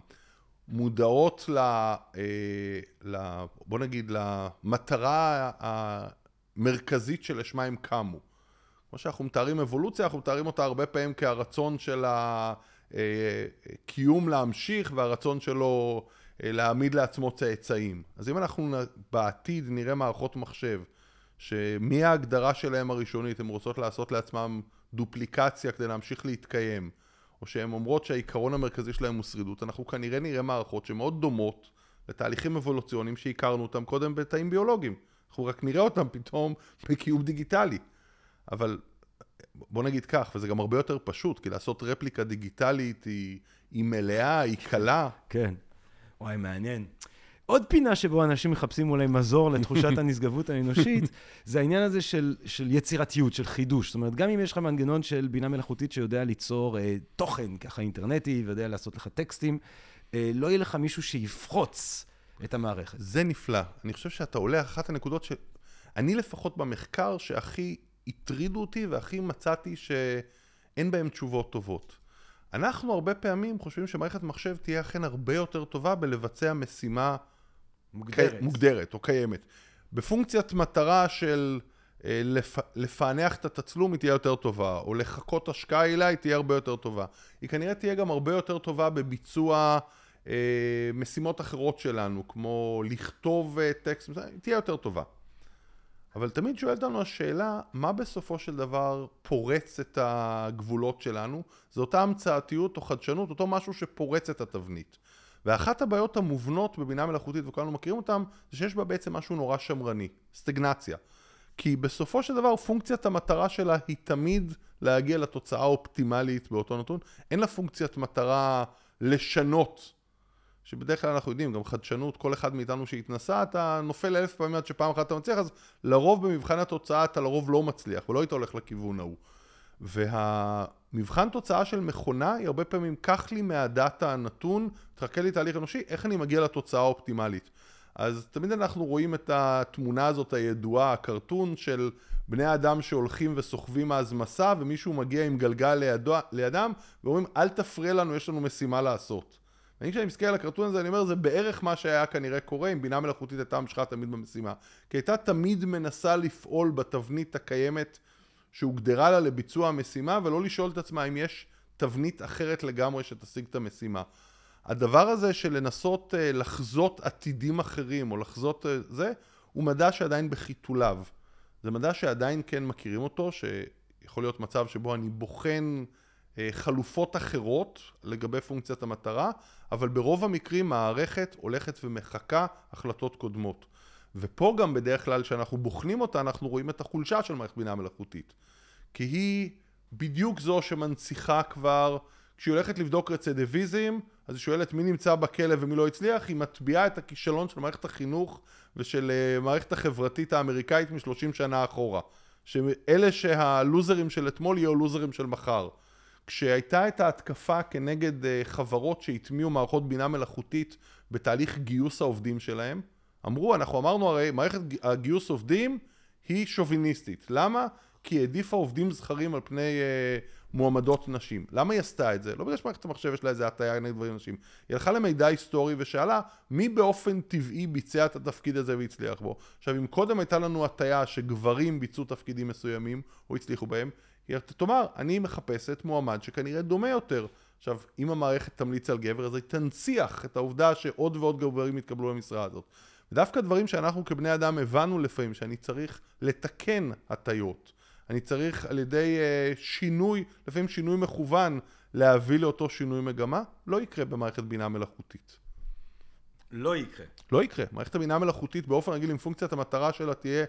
מודעות ל... אה, ל בוא נגיד, למטרה המרכזית שלשמה הם קמו. כמו שאנחנו מתארים אבולוציה, אנחנו מתארים אותה הרבה פעמים כהרצון של הקיום להמשיך והרצון שלו אה, להעמיד לעצמו צאצאים. אז אם אנחנו בעתיד נראה מערכות מחשב, שמי ההגדרה שלהם הראשונית, הן רוצות לעשות לעצמם דופליקציה כדי להמשיך להתקיים, או שהן אומרות שהעיקרון המרכזי שלהם הוא שרידות, אנחנו כנראה נראה מערכות שמאוד דומות לתהליכים אבולוציוניים שהכרנו אותם קודם בתאים ביולוגיים. אנחנו רק נראה אותם פתאום בקיום דיגיטלי. אבל בוא נגיד כך, וזה גם הרבה יותר פשוט, כי לעשות רפליקה דיגיטלית היא, היא מלאה, היא קלה. כן. וואי, מעניין. עוד פינה שבו אנשים מחפשים אולי מזור לתחושת הנשגבות האנושית, זה העניין הזה של, של יצירתיות, של חידוש. זאת אומרת, גם אם יש לך מנגנון של בינה מלאכותית שיודע ליצור אה, תוכן ככה אינטרנטי, ויודע לעשות לך טקסטים, אה, לא יהיה לך מישהו שיפחוץ את המערכת. זה נפלא. אני חושב שאתה עולה אחת הנקודות ש... אני לפחות במחקר שהכי הטרידו אותי והכי מצאתי שאין בהם תשובות טובות. אנחנו הרבה פעמים חושבים שמערכת מחשב תהיה אכן הרבה יותר טובה בלבצע משימה מוגדרת. מוגדרת או קיימת. בפונקציית מטרה של אה, לפ... לפענח את התצלום היא תהיה יותר טובה, או לחכות השקעה עילה היא תהיה הרבה יותר טובה. היא כנראה תהיה גם הרבה יותר טובה בביצוע אה, משימות אחרות שלנו, כמו לכתוב אה, טקסט, היא תהיה יותר טובה. אבל תמיד שואלת לנו השאלה, מה בסופו של דבר פורץ את הגבולות שלנו? זו אותה המצאתיות או חדשנות, אותו משהו שפורץ את התבנית. ואחת הבעיות המובנות בבינה מלאכותית, וכולנו מכירים אותם, זה שיש בה בעצם משהו נורא שמרני, סטגנציה. כי בסופו של דבר פונקציית המטרה שלה היא תמיד להגיע לתוצאה האופטימלית באותו נתון. אין לה פונקציית מטרה לשנות שבדרך כלל אנחנו יודעים, גם חדשנות, כל אחד מאיתנו שהתנסה, אתה נופל אלף פעמים עד שפעם אחת אתה מצליח, אז לרוב במבחן התוצאה אתה לרוב לא מצליח, ולא היית הולך לכיוון ההוא. והמבחן תוצאה של מכונה היא הרבה פעמים, קח לי מהדאטה הנתון, תחכה לי תהליך אנושי, איך אני מגיע לתוצאה האופטימלית. אז תמיד אנחנו רואים את התמונה הזאת הידועה, הקרטון של בני אדם שהולכים וסוחבים אז מסע, ומישהו מגיע עם גלגל לידו, לידם, ואומרים, אל תפריע לנו, יש לנו משימה לעשות. אני כשאני מסתכל על הקרטון הזה, אני אומר, זה בערך מה שהיה כנראה קורה אם בינה מלאכותית הייתה ממשיכה תמיד במשימה. כי הייתה תמיד מנסה לפעול בתבנית הקיימת שהוגדרה לה לביצוע המשימה, ולא לשאול את עצמה אם יש תבנית אחרת לגמרי שתשיג את המשימה. הדבר הזה של לנסות uh, לחזות עתידים אחרים, או לחזות uh, זה, הוא מדע שעדיין בחיתוליו. זה מדע שעדיין כן מכירים אותו, שיכול להיות מצב שבו אני בוחן אה, חלופות אחרות לגבי פונקציית המטרה, אבל ברוב המקרים מערכת הולכת ומחקה החלטות קודמות. ופה גם בדרך כלל כשאנחנו בוחנים אותה אנחנו רואים את החולשה של מערכת בינה מלאכותית. כי היא בדיוק זו שמנציחה כבר, כשהיא הולכת לבדוק רצידיביזם, אז היא שואלת מי נמצא בכלא ומי לא הצליח, היא מטביעה את הכישלון של מערכת החינוך ושל אה, מערכת החברתית האמריקאית משלושים שנה אחורה. שאלה שהלוזרים של אתמול יהיו לוזרים של מחר. כשהייתה את ההתקפה כנגד אה, חברות שהטמיעו מערכות בינה מלאכותית בתהליך גיוס העובדים שלהם, אמרו, אנחנו אמרנו הרי, מערכת הגיוס עובדים היא שוביניסטית. למה? כי היא העדיפה עובדים זכרים על פני אה, מועמדות נשים. למה היא עשתה את זה? לא בגלל שמערכת המחשב יש לה איזה הטעיה נגד דברים נשים. היא הלכה למידע היסטורי ושאלה מי באופן טבעי ביצע את התפקיד הזה והצליח בו. עכשיו, אם קודם הייתה לנו הטעיה שגברים ביצעו תפקידים מסוימים או הצליחו בהם, היא תאמר, אני מחפשת מועמד שכנראה דומה יותר. עכשיו, אם המערכת תמליץ על גבר, אז היא תנציח את העובדה שעוד ועוד גברים יתקבלו למשרה הזאת. ודווקא דברים שאנחנו כבני אדם הבנו לפעמים, שאני צריך לתקן הטיות. אני צריך על ידי uh, שינוי, לפעמים שינוי מכוון, להביא לאותו שינוי מגמה, לא יקרה במערכת בינה מלאכותית. לא יקרה. לא יקרה. מערכת הבינה המלאכותית באופן רגיל, אם פונקציית המטרה שלה תהיה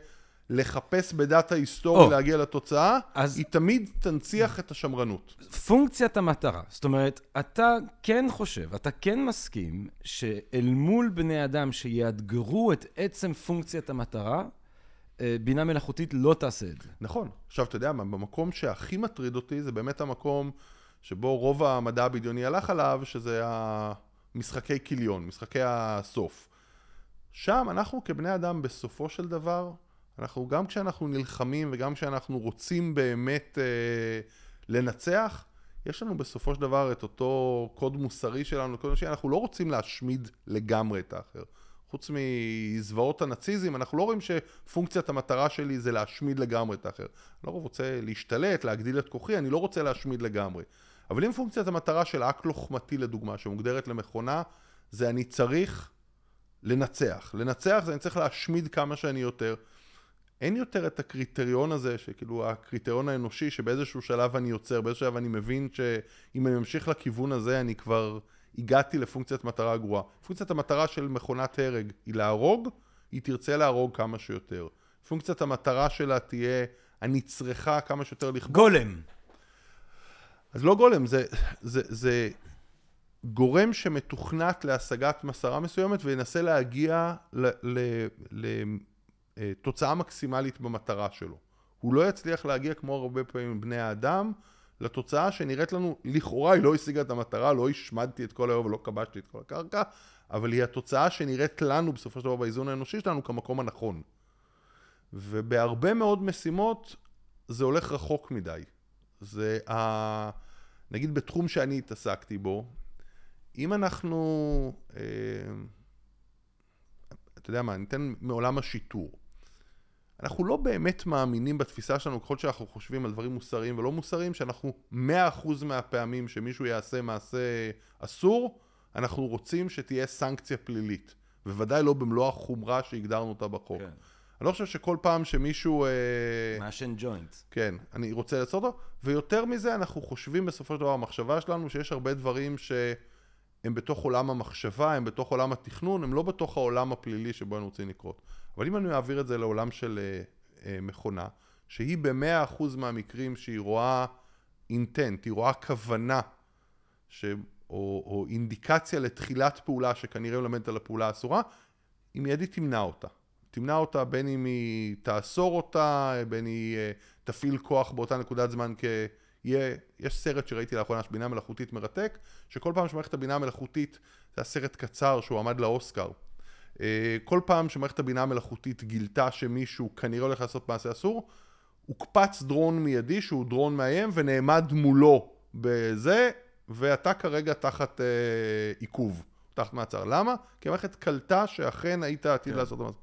לחפש בדאטה היסטורי, oh. להגיע לתוצאה, אז... היא תמיד תנציח את השמרנות. פונקציית המטרה. זאת אומרת, אתה כן חושב, אתה כן מסכים, שאל מול בני אדם שיאתגרו את עצם פונקציית המטרה, אה, בינה מלאכותית לא תעשה את זה. נכון. עכשיו, אתה יודע מה, במקום שהכי מטריד אותי, זה באמת המקום שבו רוב המדע הבדיוני הלך עליו, שזה המשחקי כיליון, משחקי הסוף. שם אנחנו כבני אדם בסופו של דבר אנחנו, גם כשאנחנו נלחמים וגם כשאנחנו רוצים באמת אה, לנצח, יש לנו בסופו של דבר את אותו קוד מוסרי שלנו, קוד מוסרי, אנחנו לא רוצים להשמיד לגמרי את האחר. חוץ מזוועות הנאציזם, אנחנו לא רואים שפונקציית המטרה שלי זה להשמיד לגמרי את האחר. אני לא רוצה להשתלט, להגדיל את כוחי, אני לא רוצה להשמיד לגמרי. אבל אם פונקציית המטרה של אק לוחמתי לדוגמה, שמוגדרת למכונה, זה אני צריך לנצח. לנצח זה אני צריך להשמיד כמה שאני יותר. אין יותר את הקריטריון הזה, שכאילו הקריטריון האנושי, שבאיזשהו שלב אני יוצר, באיזשהו שלב אני מבין שאם אני ממשיך לכיוון הזה, אני כבר הגעתי לפונקציית מטרה גרועה. פונקציית המטרה של מכונת הרג היא להרוג, היא תרצה להרוג כמה שיותר. פונקציית המטרה שלה תהיה, אני צריכה כמה שיותר לכבוד. גולם. אז לא גולם, זה, זה, זה גורם שמתוכנת להשגת מסרה מסוימת וינסה להגיע לתוצאה מקסימלית במטרה שלו. הוא לא יצליח להגיע כמו הרבה פעמים בני האדם לתוצאה שנראית לנו, לכאורה היא לא השיגה את המטרה, לא השמדתי את כל היום ולא כבשתי את כל הקרקע, אבל היא התוצאה שנראית לנו בסופו של דבר באיזון האנושי שלנו כמקום הנכון. ובהרבה מאוד משימות זה הולך רחוק מדי. זה ה... נגיד בתחום שאני התעסקתי בו, אם אנחנו, אה, אתה יודע מה, ניתן מעולם השיטור. אנחנו לא באמת מאמינים בתפיסה שלנו, ככל שאנחנו חושבים על דברים מוסריים ולא מוסריים, שאנחנו מאה אחוז מהפעמים שמישהו יעשה מעשה אסור, אנחנו רוצים שתהיה סנקציה פלילית. בוודאי לא במלוא החומרה שהגדרנו אותה בחוק. כן. אני לא חושב שכל פעם שמישהו... אה, מעשן ג'וינט. כן, אני רוצה לעשות אותו, ויותר מזה אנחנו חושבים בסופו של דבר, המחשבה שלנו, שיש הרבה דברים שהם בתוך עולם המחשבה, הם בתוך עולם התכנון, הם לא בתוך העולם הפלילי שבו הם רוצים לקרות. אבל אם אני אעביר את זה לעולם של אה, אה, מכונה, שהיא במאה אחוז מהמקרים שהיא רואה אינטנט, היא רואה כוונה, ש... או, או אינדיקציה לתחילת פעולה שכנראה מלמדת על הפעולה האסורה, היא מיידית תמנע אותה. תמנע אותה בין אם היא תאסור אותה, בין היא אה, תפעיל כוח באותה נקודת זמן כ... יהיה, יש סרט שראיתי לאחרונה, שבינה מלאכותית מרתק, שכל פעם שמערכת הבינה המלאכותית, זה היה סרט קצר שהוא עמד לאוסקר. אה, כל פעם שמערכת הבינה המלאכותית גילתה שמישהו כנראה הולך לעשות מעשה אסור, הוקפץ דרון מיידי שהוא דרון מאיים ונעמד מולו בזה, ואתה כרגע תחת אה, עיכוב, תחת מעצר. למה? כי המערכת קלטה שאכן היית עתיד כן. לעשות את המעשה.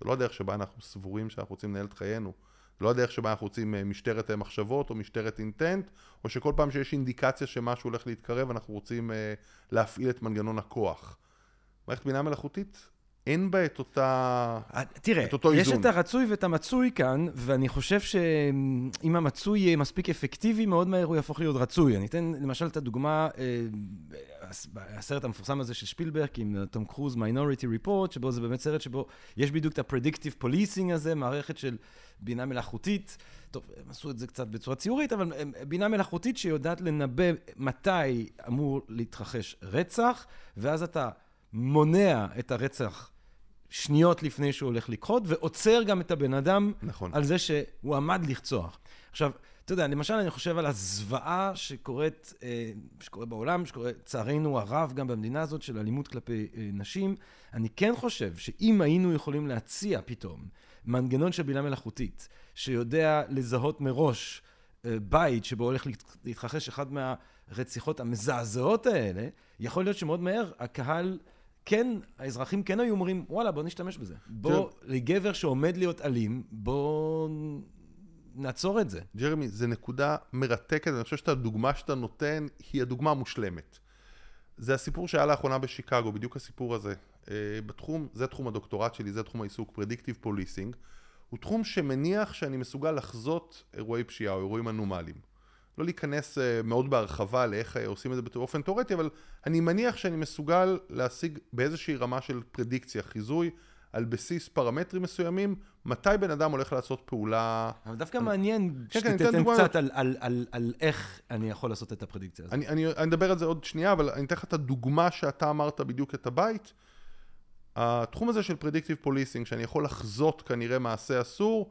זה לא הדרך שבה אנחנו סבורים שאנחנו רוצים לנהל את חיינו. זה לא הדרך שבה אנחנו רוצים אה, משטרת אה, מחשבות או משטרת אינטנט, או שכל פעם שיש אינדיקציה שמשהו הולך להתקרב, אנחנו רוצים אה, להפעיל את מנגנון הכוח. מערכת בינה מלאכותית אין בה את אותה... אה, תראה, את אותו יש איזון. את הרצוי ואת המצוי כאן, ואני חושב שאם המצוי יהיה מספיק אפקטיבי, מאוד מהר הוא יהפוך להיות רצוי. אני אתן למשל את הדוגמה, אה, הסרט המפורסם הזה של שפילברג עם תום קרוז, מיינוריטי ריפורט, שבו זה באמת סרט שבו יש בדיוק את ה-predictive policing הזה, מערכת של בינה מלאכותית. טוב, הם עשו את זה קצת בצורה ציורית, אבל בינה מלאכותית שיודעת לנבא מתי אמור להתרחש רצח, ואז אתה מונע את הרצח שניות לפני שהוא הולך לקחות, ועוצר גם את הבן אדם נכון. על זה שהוא עמד לרצוח. עכשיו, אתה יודע, למשל, אני חושב על הזוועה שקורית, אה, שקורה בעולם, שקורה, לצערנו הרב, גם במדינה הזאת, של אלימות כלפי אה, נשים. אני כן חושב שאם היינו יכולים להציע פתאום מנגנון של בינה מלאכותית, שיודע לזהות מראש אה, בית שבו הולך להתרחש אחד מהרציחות המזעזעות האלה, יכול להיות שמאוד מהר הקהל... כן, האזרחים כן היו אומרים, וואלה, בוא נשתמש בזה. בוא, לגבר שעומד להיות אלים, בוא נעצור את זה. ג'רמי, זו נקודה מרתקת, אני חושב שאת הדוגמה שאתה נותן היא הדוגמה המושלמת. זה הסיפור שהיה לאחרונה בשיקגו, בדיוק הסיפור הזה. אה, בתחום, זה תחום הדוקטורט שלי, זה תחום העיסוק, Predictive Policing. הוא תחום שמניח שאני מסוגל לחזות אירועי פשיעה או אירועים אנומליים. לא להיכנס אה, מאוד בהרחבה לאיך אה, עושים את זה באופן תיאורטי, אבל אני מניח שאני מסוגל להשיג באיזושהי רמה של פרדיקציה, חיזוי, על בסיס פרמטרים מסוימים, מתי בן אדם הולך לעשות פעולה... אבל דווקא מעניין כן, כן שתתן קצת על, על, על, על איך אני יכול לעשות את הפרדיקציה הזאת. אני, אני, אני אדבר על זה עוד שנייה, אבל אני אתן לך את הדוגמה שאתה אמרת בדיוק את הבית. התחום הזה של פרדיקטיב פוליסינג, שאני יכול לחזות כנראה מעשה אסור,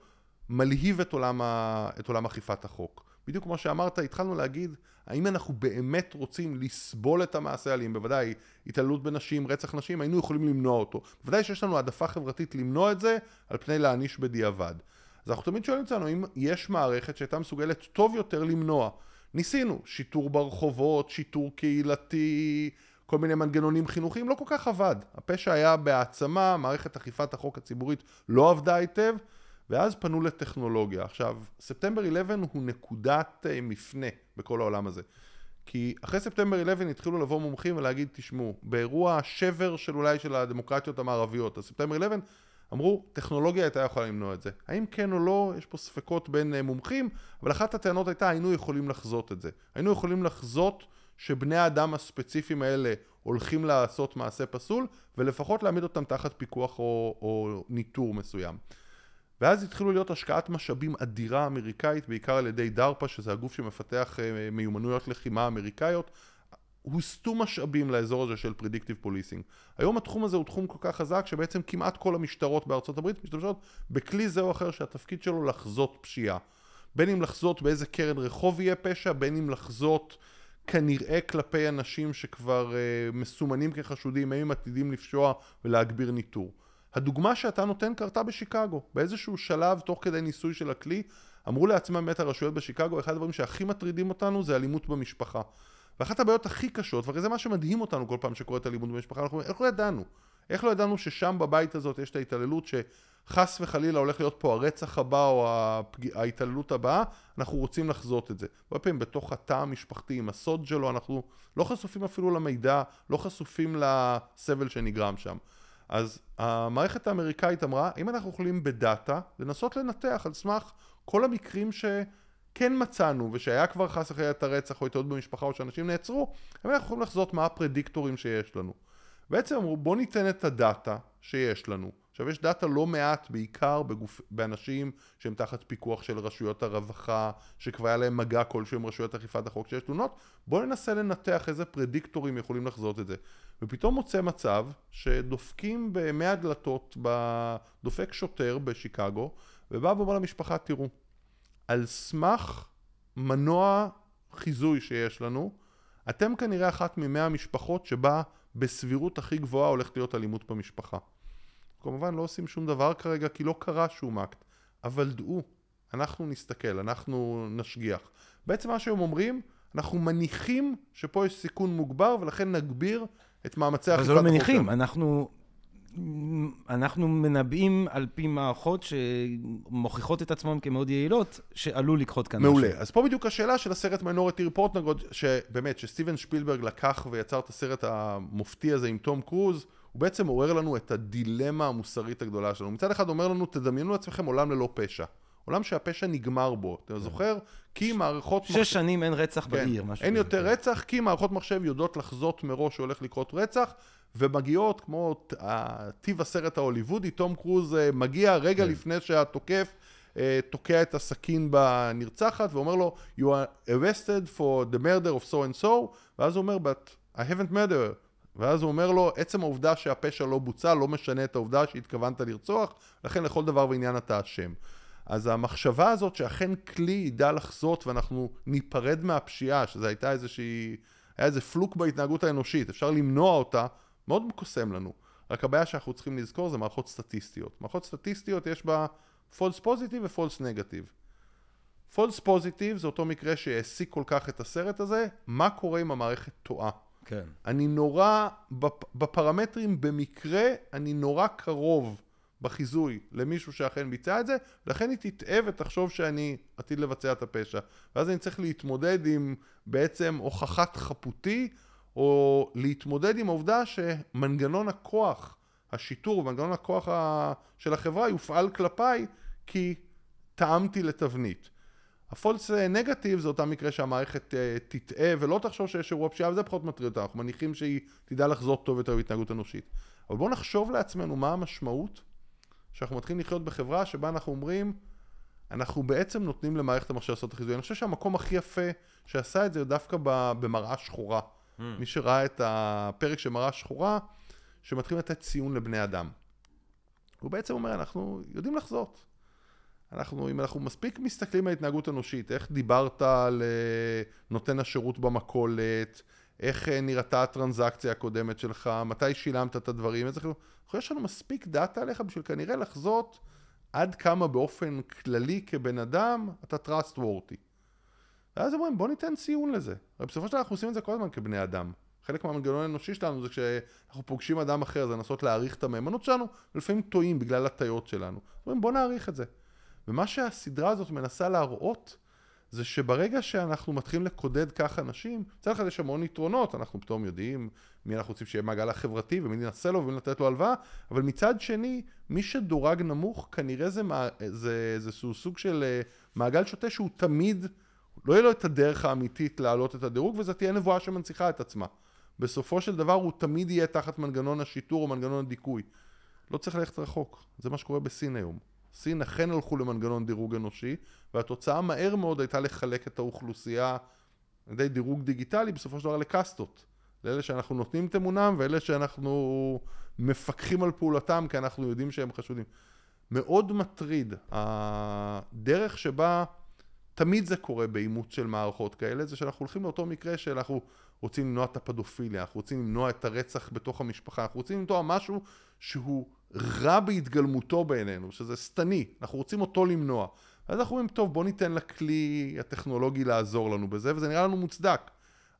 מלהיב את עולם, ה, את עולם אכיפת החוק. בדיוק כמו שאמרת, התחלנו להגיד, האם אנחנו באמת רוצים לסבול את המעשה האלים, בוודאי התעללות בנשים, רצח נשים, היינו יכולים למנוע אותו. בוודאי שיש לנו העדפה חברתית למנוע את זה, על פני להעניש בדיעבד. אז אנחנו תמיד שואלים אותנו, האם יש מערכת שהייתה מסוגלת טוב יותר למנוע. ניסינו, שיטור ברחובות, שיטור קהילתי, כל מיני מנגנונים חינוכיים, לא כל כך עבד. הפשע היה בהעצמה, מערכת אכיפת החוק הציבורית לא עבדה היטב, ואז פנו לטכנולוגיה. עכשיו, ספטמבר 11 הוא נקודת אה, מפנה בכל העולם הזה. כי אחרי ספטמבר 11 התחילו לבוא מומחים ולהגיד, תשמעו, באירוע השבר של אולי של הדמוקרטיות המערביות, הספטמבר 11, אמרו, טכנולוגיה הייתה יכולה למנוע את זה. האם כן או לא, יש פה ספקות בין uh, מומחים, אבל אחת הטענות הייתה, היינו יכולים לחזות את זה. היינו יכולים לחזות שבני האדם הספציפיים האלה הולכים לעשות מעשה פסול, ולפחות להעמיד אותם תחת פיקוח או, או ניטור מסוים. ואז התחילו להיות השקעת משאבים אדירה אמריקאית, בעיקר על ידי דרפ"א, שזה הגוף שמפתח אה, מיומנויות לחימה אמריקאיות. הוסטו משאבים לאזור הזה של פרדיקטיב פוליסינג. היום התחום הזה הוא תחום כל כך חזק שבעצם כמעט כל המשטרות בארצות הברית משתמשות בכלי זה או אחר שהתפקיד שלו לחזות פשיעה. בין אם לחזות באיזה קרן רחוב יהיה פשע, בין אם לחזות כנראה כלפי אנשים שכבר uh, מסומנים כחשודים, האם עתידים לפשוע ולהגביר ניטור. הדוגמה שאתה נותן קרתה בשיקגו. באיזשהו שלב, תוך כדי ניסוי של הכלי, אמרו לעצמם באמת הרשויות בשיקגו, אחד הדברים שהכי מטרידים אותנו זה אלימות במשפחה. ואחת הבעיות הכי קשות, וזה מה שמדהים אותנו כל פעם שקורית אלימות במשפחה, אנחנו אומרים, איך לא ידענו? איך לא ידענו ששם בבית הזאת יש את ההתעללות שחס וחלילה הולך להיות פה הרצח הבא או ההתעללות הבאה, אנחנו רוצים לחזות את זה. הרבה פעמים בתוך התא המשפחתי עם הסוד שלו, אנחנו לא חשופים אפילו למידע, לא חשופים לסבל שנגרם שם. אז המערכת האמריקאית אמרה, אם אנחנו יכולים בדאטה לנסות לנתח על סמך כל המקרים שכן מצאנו ושהיה כבר חס וחלילה את הרצח או התעללות במשפחה או שאנשים נעצרו, אם אנחנו יכולים לחזות מה הפרדיקטורים שיש לנו. בעצם אמרו בוא ניתן את הדאטה שיש לנו. עכשיו יש דאטה לא מעט בעיקר בגופ... באנשים שהם תחת פיקוח של רשויות הרווחה, שכבר היה להם מגע כלשהו עם רשויות אכיפת החוק שיש תלונות, בוא ננסה לנתח איזה פרדיקטורים יכולים לחזות את זה. ופתאום מוצא מצב שדופקים במאה דלתות, דופק שוטר בשיקגו, ובא ואומר למשפחה, תראו, על סמך מנוע חיזוי שיש לנו, אתם כנראה אחת ממאה המשפחות שבה בסבירות הכי גבוהה הולכת להיות אלימות במשפחה. כמובן לא עושים שום דבר כרגע כי לא קרה שום אקט, אבל דעו, אנחנו נסתכל, אנחנו נשגיח. בעצם מה שהם אומרים, אנחנו מניחים שפה יש סיכון מוגבר ולכן נגביר את מאמצי אכיפת החוק. אבל זה לא מניחים, אנחנו, אנחנו מנבאים על פי מערכות שמוכיחות את עצמן כמאוד יעילות, שעלול לקחות כאן מעולה. משהו. אז פה בדיוק השאלה של הסרט מיינורטי ריפורט שבאמת, שסטיבן שפילברג לקח ויצר את הסרט המופתי הזה עם תום קרוז, הוא בעצם עורר לנו את הדילמה המוסרית הגדולה שלנו. מצד אחד אומר לנו, תדמיינו לעצמכם עולם ללא פשע. עולם שהפשע נגמר בו. אתה כן. זוכר? כי מערכות... שש שנים אין רצח כן. בעיר, משהו אין יותר רצח, כי מערכות מחשב יודעות לחזות מראש שהולך לקרות רצח, ומגיעות, כמו טיב הסרט ההוליוודי, תום קרוז אה, מגיע רגע כן. לפני שהתוקף אה, תוקע את הסכין בנרצחת, ואומר לו, you are arrested for the murder of so and so, ואז הוא אומר, but I haven't murdered. ואז הוא אומר לו, עצם העובדה שהפשע לא בוצע לא משנה את העובדה שהתכוונת לרצוח, לכן לכל דבר ועניין אתה אשם. אז המחשבה הזאת שאכן כלי ידע לחזות ואנחנו ניפרד מהפשיעה, שזה הייתה איזושהי, היה איזה פלוק בהתנהגות האנושית, אפשר למנוע אותה, מאוד מקוסם לנו. רק הבעיה שאנחנו צריכים לזכור זה מערכות סטטיסטיות. מערכות סטטיסטיות יש בה false positive ו-false negative. false positive זה אותו מקרה שהעסיק כל כך את הסרט הזה, מה קורה אם המערכת טועה. כן. אני נורא, בפרמטרים במקרה, אני נורא קרוב בחיזוי למישהו שאכן ביצע את זה, לכן היא תטעה ותחשוב שאני עתיד לבצע את הפשע. ואז אני צריך להתמודד עם בעצם הוכחת חפותי, או להתמודד עם העובדה שמנגנון הכוח, השיטור, מנגנון הכוח של החברה יופעל כלפיי כי טעמתי לתבנית. הפולס נגטיב זה אותה מקרה שהמערכת uh, תטעה ולא תחשוב שיש אירוע פשיעה, וזה פחות מטריד אותה, אנחנו מניחים שהיא תדע לחזות טוב יותר בהתנהגות אנושית. אבל בואו נחשוב לעצמנו מה המשמעות שאנחנו מתחילים לחיות בחברה שבה אנחנו אומרים, אנחנו בעצם נותנים למערכת המחשב לעשות את החיזוי. אני חושב שהמקום הכי יפה שעשה את זה דווקא במראה שחורה. Mm. מי שראה את הפרק של מראה שחורה, שמתחילים לתת ציון לבני אדם. הוא בעצם אומר, אנחנו יודעים לחזות. אנחנו, אם אנחנו מספיק מסתכלים על התנהגות אנושית, איך דיברת על אה, נותן השירות במכולת, איך אה, נראתה הטרנזקציה הקודמת שלך, מתי שילמת את הדברים, איזה... יש לנו מספיק דאטה עליך בשביל כנראה לחזות עד כמה באופן כללי כבן אדם אתה trustworthy. ואז אומרים בוא ניתן ציון לזה. הרי בסופו של דבר אנחנו עושים את זה כל הזמן כבני אדם. חלק מהמנגנון האנושי שלנו זה כשאנחנו פוגשים אדם אחר, זה לנסות להעריך את המהימנות שלנו, ולפעמים טועים בגלל הטיות שלנו. אומרים בוא נעריך את זה. ומה שהסדרה הזאת מנסה להראות, זה שברגע שאנחנו מתחילים לקודד כך אנשים, מצד אחד יש המון יתרונות, אנחנו פתאום יודעים מי אנחנו רוצים שיהיה מעגל החברתי ומי ננסה לו ומי לתת לו הלוואה, אבל מצד שני, מי שדורג נמוך, כנראה זה, זה, זה, זה סוג של אה, מעגל שוטה שהוא תמיד, לא יהיה לו את הדרך האמיתית להעלות את הדירוג, וזו תהיה נבואה שמנציחה את עצמה. בסופו של דבר הוא תמיד יהיה תחת מנגנון השיטור או מנגנון הדיכוי. לא צריך ללכת רחוק, זה מה שקורה בסין היום. סין אכן הלכו למנגנון דירוג אנושי, והתוצאה מהר מאוד הייתה לחלק את האוכלוסייה על ידי דירוג דיגיטלי, בסופו של דבר לקאסטות. לאלה שאנחנו נותנים את אמונם, ואלה שאנחנו מפקחים על פעולתם, כי אנחנו יודעים שהם חשודים. מאוד מטריד הדרך שבה תמיד זה קורה באימוץ של מערכות כאלה, זה שאנחנו הולכים לאותו מקרה שאנחנו רוצים למנוע את הפדופיליה, אנחנו רוצים למנוע את הרצח בתוך המשפחה, אנחנו רוצים למנוע משהו שהוא רע בהתגלמותו בעינינו, שזה שטני, אנחנו רוצים אותו למנוע. אז אנחנו אומרים, טוב, בוא ניתן לכלי הטכנולוגי לעזור לנו בזה, וזה נראה לנו מוצדק.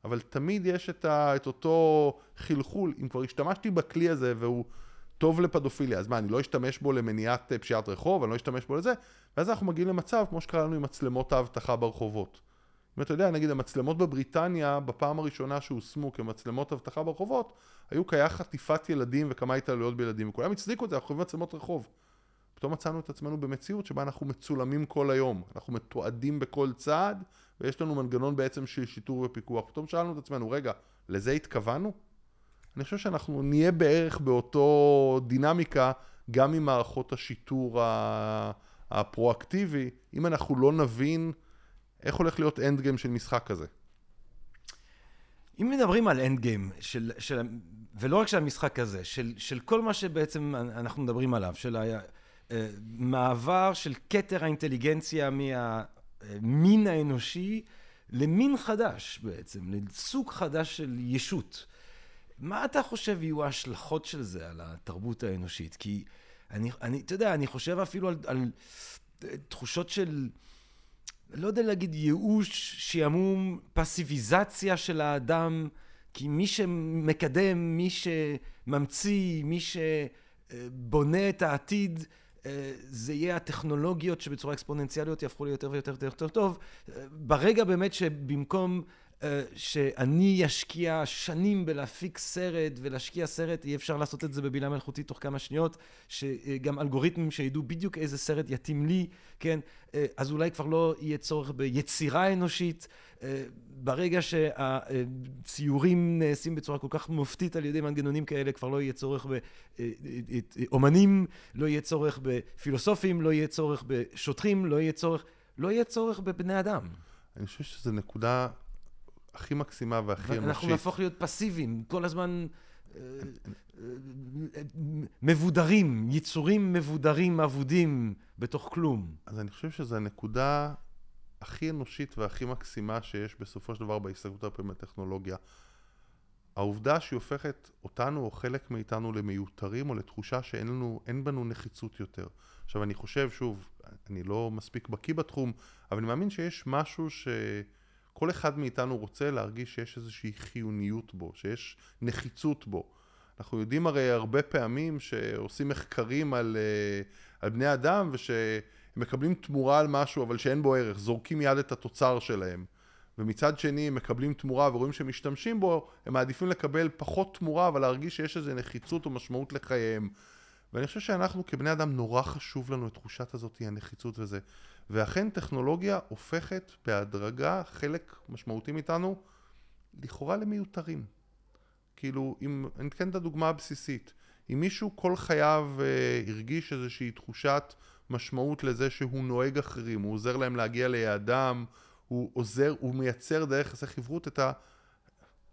אבל תמיד יש את, ה, את אותו חלחול, אם כבר השתמשתי בכלי הזה והוא טוב לפדופיליה, אז מה, אני לא אשתמש בו למניעת אה, פשיעת רחוב, אני לא אשתמש בו לזה, ואז אנחנו מגיעים למצב, כמו שקרה לנו עם מצלמות האבטחה ברחובות. אם אתה יודע, נגיד המצלמות בבריטניה, בפעם הראשונה שהושמו כמצלמות אבטחה ברחובות, היו כהיה חטיפת ילדים וכמה התעלויות בילדים, וכולם הצדיקו את זה, אנחנו חייבים מצלמות רחוב. פתאום מצאנו את עצמנו במציאות שבה אנחנו מצולמים כל היום, אנחנו מתועדים בכל צעד, ויש לנו מנגנון בעצם של שיטור ופיקוח. פתאום שאלנו את עצמנו, רגע, לזה התכוונו? אני חושב שאנחנו נהיה בערך באותו דינמיקה גם עם מערכות השיטור הפרואקטיבי, אם אנחנו לא נבין איך הולך להיות end game של משחק כזה. אם מדברים על end game, של, של, ולא רק של המשחק הזה, של, של כל מה שבעצם אנחנו מדברים עליו, של המעבר של כתר האינטליגנציה מהמין האנושי למין חדש בעצם, לסוג חדש של ישות. מה אתה חושב יהיו ההשלכות של זה על התרבות האנושית? כי אני, אני אתה יודע, אני חושב אפילו על, על תחושות של... לא יודע להגיד ייאוש, שעמום, פסיביזציה של האדם, כי מי שמקדם, מי שממציא, מי שבונה את העתיד, אה, זה יהיה הטכנולוגיות שבצורה אקספוננציאליות יהפכו ליותר ויותר יותר טוב. ברגע באמת שבמקום אה, שאני אשקיע שנים בלהפיק סרט ולהשקיע סרט, אי אפשר לעשות את זה בבינה מלאכותית תוך כמה שניות, שגם אלגוריתמים שידעו בדיוק איזה סרט יתאים לי, כן? אה, אז אולי כבר לא יהיה צורך ביצירה אנושית. אה, ברגע שהציורים נעשים בצורה כל כך מופתית על ידי מנגנונים כאלה, כבר לא יהיה צורך באומנים, לא יהיה צורך בפילוסופים, לא יהיה צורך בשוטרים, לא יהיה צורך, לא יהיה צורך בבני אדם. אני חושב שזו נקודה הכי מקסימה והכי אנושית. אנחנו נהפוך להיות פסיביים, כל הזמן אה, מבודרים, יצורים מבודרים, אבודים, בתוך כלום. אז אני חושב שזו הנקודה הכי אנושית והכי מקסימה שיש בסופו של דבר בהסתכלות הרבה מהטכנולוגיה. העובדה שהיא הופכת אותנו או חלק מאיתנו למיותרים או לתחושה שאין לנו, אין בנו נחיצות יותר. עכשיו אני חושב, שוב, אני לא מספיק בקיא בתחום, אבל אני מאמין שיש משהו ש... כל אחד מאיתנו רוצה להרגיש שיש איזושהי חיוניות בו, שיש נחיצות בו. אנחנו יודעים הרי הרבה פעמים שעושים מחקרים על, אה, על בני אדם ושהם מקבלים תמורה על משהו אבל שאין בו ערך, זורקים מיד את התוצר שלהם. ומצד שני הם מקבלים תמורה ורואים שהם משתמשים בו, הם מעדיפים לקבל פחות תמורה אבל להרגיש שיש איזו נחיצות או משמעות לחייהם. ואני חושב שאנחנו כבני אדם נורא חשוב לנו את תחושת הזאת, הנחיצות וזה. ואכן טכנולוגיה הופכת בהדרגה חלק משמעותי מאיתנו לכאורה למיותרים. כאילו, אם, אני אתן את הדוגמה הבסיסית. אם מישהו כל חייו אה, הרגיש איזושהי תחושת משמעות לזה שהוא נוהג אחרים, הוא עוזר להם להגיע ליעדם, הוא עוזר, הוא מייצר דרך עשה חברות את ה...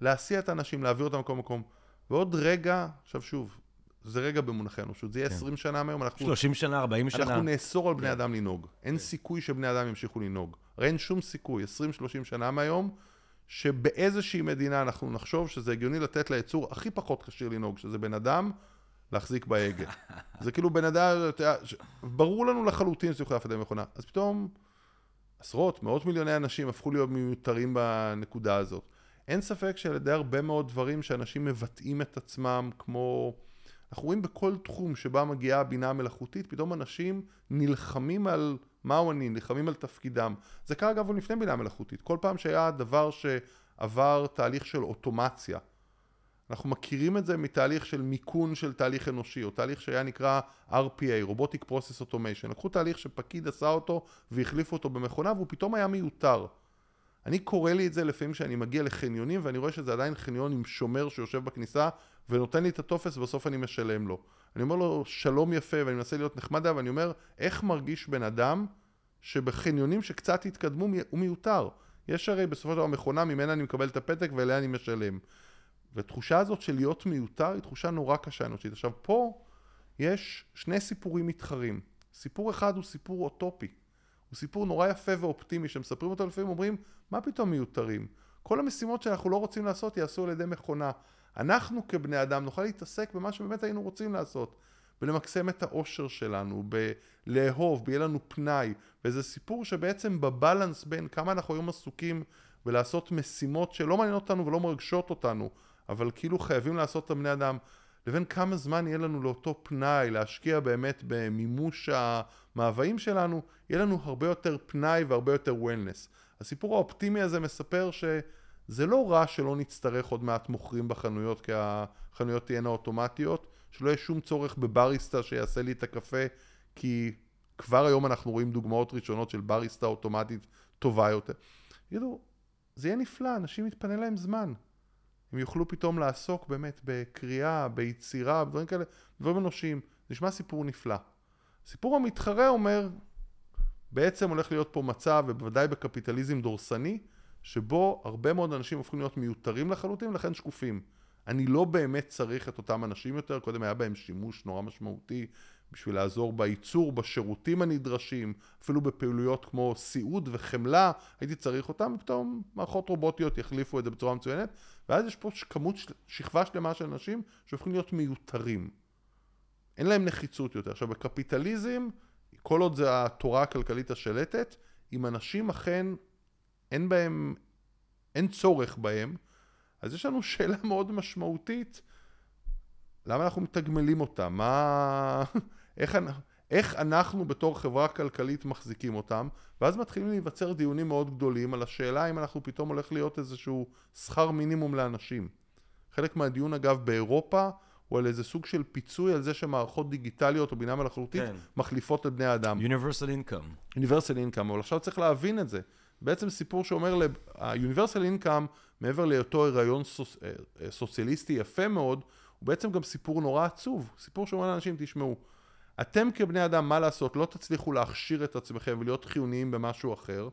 להסיע את האנשים, להעביר אותם מכל מקום. ועוד רגע, עכשיו שוב, זה רגע במונחי אנושות, זה יהיה כן. 20 שנה מהיום, אנחנו... 30 שנה, 40 שנה. אנחנו נאסור על בני כן. אדם לנהוג. אין כן. סיכוי שבני אדם ימשיכו לנהוג. הרי אין שום סיכוי, 20-30 שנה מהיום, שבאיזושהי מדינה אנחנו נחשוב שזה הגיוני לתת ליצור הכי פחות כשיר לנהוג, שזה בן אדם, להחזיק בהגה. זה כאילו בן אדם, ברור לנו לחלוטין שזה יכול להפעיל מכונה. אז פתאום עשרות, מאות מיליוני אנשים הפכו להיות מיותרים בנקודה הזאת. אין ספק שעל ידי הרבה מאוד דברים שאנשים מבטאים את עצמם, כמו... אנחנו רואים בכל תחום שבה מגיעה הבינה המלאכותית, פתאום אנשים נלחמים על מהו אני, נלחמים על תפקידם. זה קרה אגב לפני בינה מלאכותית. כל פעם שהיה דבר שעבר תהליך של אוטומציה, אנחנו מכירים את זה מתהליך של מיכון של תהליך אנושי, או תהליך שהיה נקרא RPA, Robotic Process Automation. לקחו תהליך שפקיד עשה אותו והחליפו אותו במכונה והוא פתאום היה מיותר. אני קורא לי את זה לפעמים כשאני מגיע לחניונים ואני רואה שזה עדיין חניון עם שומר שיושב בכניסה ונותן לי את הטופס ובסוף אני משלם לו. אני אומר לו שלום יפה ואני מנסה להיות נחמד ואני אומר איך מרגיש בן אדם שבחניונים שקצת התקדמו הוא מיותר. יש הרי בסופו של דבר מכונה ממנה אני מקבל את הפתק ואליה אני משלם. והתחושה הזאת של להיות מיותר היא תחושה נורא קשה אנושית. עכשיו פה יש שני סיפורים מתחרים. סיפור אחד הוא סיפור אוטופי. הוא סיפור נורא יפה ואופטימי שמספרים אותו לפעמים אומרים מה פתאום מיותרים? כל המשימות שאנחנו לא רוצים לעשות יעשו על ידי מכונה. אנחנו כבני אדם נוכל להתעסק במה שבאמת היינו רוצים לעשות. ולמקסם את האושר שלנו, בלאהוב, ביהיה לנו פנאי. וזה סיפור שבעצם בבלנס בין כמה אנחנו היום עסוקים ולעשות משימות שלא מעניינות אותנו ולא מרגשות אותנו, אבל כאילו חייבים לעשות אותם בני אדם, לבין כמה זמן יהיה לנו לאותו פנאי, להשקיע באמת במימוש המאוויים שלנו, יהיה לנו הרבה יותר פנאי והרבה יותר וולנס. הסיפור האופטימי הזה מספר שזה לא רע שלא נצטרך עוד מעט מוכרים בחנויות, כי החנויות תהיינה אוטומטיות, שלא יהיה שום צורך בבריסטה שיעשה לי את הקפה, כי כבר היום אנחנו רואים דוגמאות ראשונות של בריסטה אוטומטית טובה יותר. יגידו, זה יהיה נפלא, אנשים יתפנה להם זמן. הם יוכלו פתאום לעסוק באמת בקריאה, ביצירה, בדברים כאלה, דברים אנושיים. זה נשמע סיפור נפלא. סיפור המתחרה אומר, בעצם הולך להיות פה מצב, ובוודאי בקפיטליזם דורסני, שבו הרבה מאוד אנשים הופכים להיות מיותרים לחלוטין, ולכן שקופים. אני לא באמת צריך את אותם אנשים יותר, קודם היה בהם שימוש נורא משמעותי בשביל לעזור בייצור, בשירותים הנדרשים, אפילו בפעילויות כמו סיעוד וחמלה, הייתי צריך אותם, ופתאום מערכות רובוטיות יחליפו את זה בצורה מצוינת, ואז יש פה כמות, שכבה שלמה של אנשים שהופכים להיות מיותרים. אין להם נחיצות יותר. עכשיו בקפיטליזם, כל עוד זה התורה הכלכלית השלטת, אם אנשים אכן אין בהם, אין צורך בהם, אז יש לנו שאלה מאוד משמעותית, למה אנחנו מתגמלים אותם? מה... איך, איך אנחנו בתור חברה כלכלית מחזיקים אותם? ואז מתחילים להיווצר דיונים מאוד גדולים על השאלה אם אנחנו פתאום הולך להיות איזשהו שכר מינימום לאנשים. חלק מהדיון אגב באירופה הוא על איזה סוג של פיצוי על זה שמערכות דיגיטליות או בינה מלאכותית כן. מחליפות את בני האדם. Universal Income. Universal Income, אבל עכשיו צריך להבין את זה. בעצם סיפור שאומר, ה-Universal Income, מעבר להיותו הריון סוס, אה, אה, סוציאליסטי יפה מאוד, הוא בעצם גם סיפור נורא עצוב. סיפור שאומר לאנשים, תשמעו, אתם כבני אדם, מה לעשות, לא תצליחו להכשיר את עצמכם ולהיות חיוניים במשהו אחר.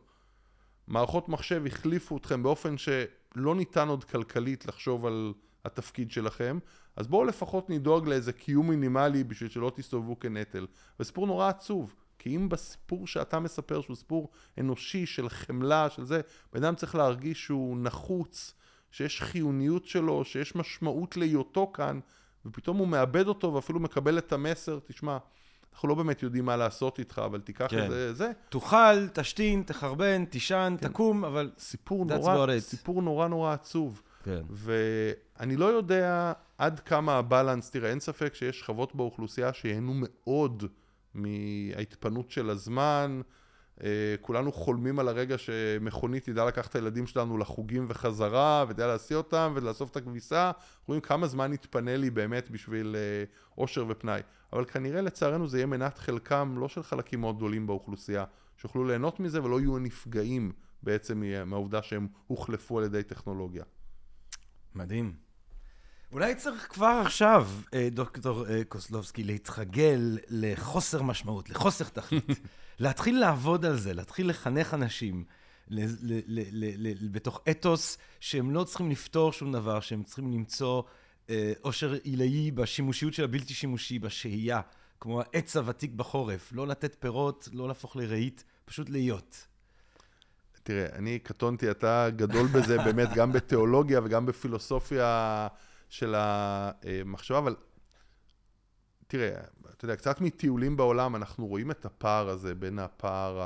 מערכות מחשב החליפו אתכם באופן שלא ניתן עוד כלכלית לחשוב על התפקיד שלכם, אז בואו לפחות נדאוג לאיזה קיום מינימלי בשביל שלא תסתובבו כנטל. וסיפור נורא עצוב, כי אם בסיפור שאתה מספר, שהוא סיפור אנושי של חמלה, של זה, בן אדם צריך להרגיש שהוא נחוץ, שיש חיוניות שלו, שיש משמעות להיותו כאן, ופתאום הוא מאבד אותו ואפילו מקבל את המסר, תשמע, אנחנו לא באמת יודעים מה לעשות איתך, אבל תיקח כן. את זה, זה. תאכל, תשתין, תחרבן, תישן, כן. תקום, אבל סיפור נורא, סיפור נורא נורא עצוב. כן. ואני לא יודע עד כמה הבלנס, תראה, אין ספק שיש שכבות באוכלוסייה שיהנו מאוד מההתפנות של הזמן. אה, כולנו חולמים על הרגע שמכונית תדע לקחת את הילדים שלנו לחוגים וחזרה, ותדע להסיע אותם ולאסוף את הכביסה. רואים כמה זמן יתפנה לי באמת בשביל אה, אושר ופנאי. אבל כנראה לצערנו זה יהיה מנת חלקם, לא של חלקים מאוד גדולים באוכלוסייה, שיוכלו ליהנות מזה ולא יהיו נפגעים בעצם מהעובדה שהם הוחלפו על ידי טכנולוגיה. מדהים. אולי צריך כבר עכשיו, אה, דוקטור אה, קוסלובסקי, להתרגל לחוסר משמעות, לחוסר תכלית. להתחיל לעבוד על זה, להתחיל לחנך אנשים בתוך אתוס שהם לא צריכים לפתור שום דבר, שהם צריכים למצוא אה, עושר עילאי בשימושיות של הבלתי שימושי, בשהייה, כמו העץ הוותיק בחורף, לא לתת פירות, לא להפוך לרהיט, פשוט להיות. תראה, אני קטונתי, אתה גדול בזה באמת, גם בתיאולוגיה וגם בפילוסופיה של המחשבה, אבל תראה, אתה יודע, קצת מטיולים בעולם אנחנו רואים את הפער הזה בין הפער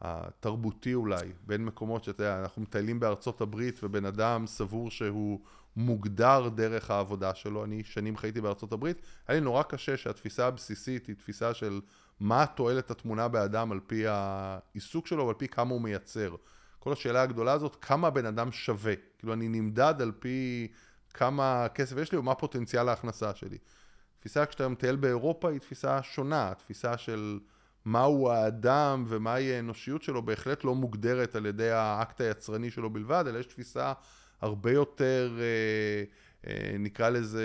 התרבותי אולי, בין מקומות שאתה יודע, אנחנו מטיילים בארצות הברית ובן אדם סבור שהוא מוגדר דרך העבודה שלו. אני שנים חייתי בארצות הברית, היה לי נורא קשה שהתפיסה הבסיסית היא תפיסה של מה תועלת התמונה באדם על פי העיסוק שלו ועל פי כמה הוא מייצר. כל השאלה הגדולה הזאת, כמה הבן אדם שווה. כאילו, אני נמדד על פי כמה כסף יש לי ומה פוטנציאל ההכנסה שלי. תפיסה כשאתה מטייל באירופה היא תפיסה שונה, תפיסה של מהו האדם ומהי האנושיות שלו בהחלט לא מוגדרת על ידי האקט היצרני שלו בלבד, אלא יש תפיסה הרבה יותר, אה, אה, נקרא לזה,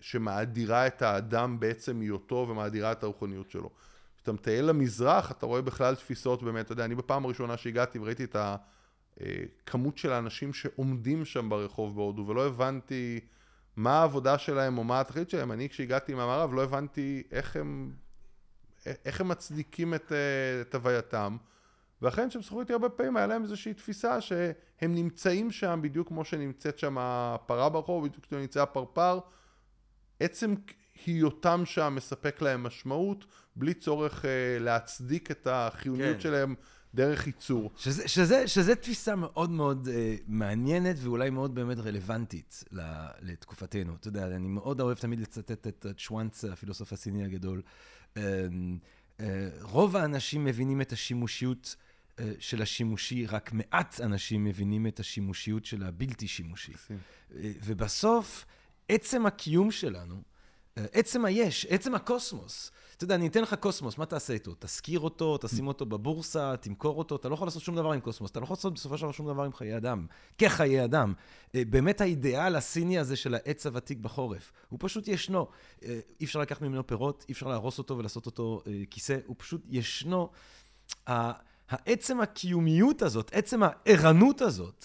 שמאדירה את האדם בעצם היותו ומאדירה את הרוחניות שלו. כשאתה מטייל למזרח, אתה רואה בכלל תפיסות באמת, אתה יודע, אני בפעם הראשונה שהגעתי וראיתי את הכמות של האנשים שעומדים שם ברחוב בהודו, ולא הבנתי מה העבודה שלהם או מה התכלית שלהם. אני כשהגעתי מהמערב לא הבנתי איך הם, איך הם מצדיקים את, את הווייתם. ואכן שהם שוחחו איתי הרבה פעמים, היה להם איזושהי תפיסה שהם נמצאים שם בדיוק כמו שנמצאת שם הפרה ברחוב, בדיוק כמו שנמצא הפרפר. עצם היותם שם מספק להם משמעות, בלי צורך uh, להצדיק את החיוניות כן. שלהם דרך ייצור. שזה, שזה, שזה תפיסה מאוד מאוד uh, מעניינת ואולי מאוד באמת רלוונטית לתקופתנו. אתה יודע, אני מאוד אוהב תמיד לצטט את שוואנץ, הפילוסוף הסיני הגדול. Uh, uh, רוב האנשים מבינים את השימושיות uh, של השימושי, רק מעט אנשים מבינים את השימושיות של הבלתי שימושי. Uh, ובסוף, עצם הקיום שלנו, עצם היש, עצם הקוסמוס. אתה יודע, אני אתן לך קוסמוס, מה תעשה איתו? תשכיר אותו, תשים אותו בבורסה, תמכור אותו, אתה לא יכול לעשות שום דבר עם קוסמוס, אתה לא יכול לעשות בסופו של דבר שום דבר עם חיי אדם, כחיי אדם. אה, באמת האידיאל הסיני הזה של העץ הוותיק בחורף, הוא פשוט ישנו. אה, אי אפשר לקחת ממנו פירות, אי אפשר להרוס אותו ולעשות אותו אה, כיסא, הוא פשוט ישנו. העצם הקיומיות הזאת, עצם הערנות הזאת,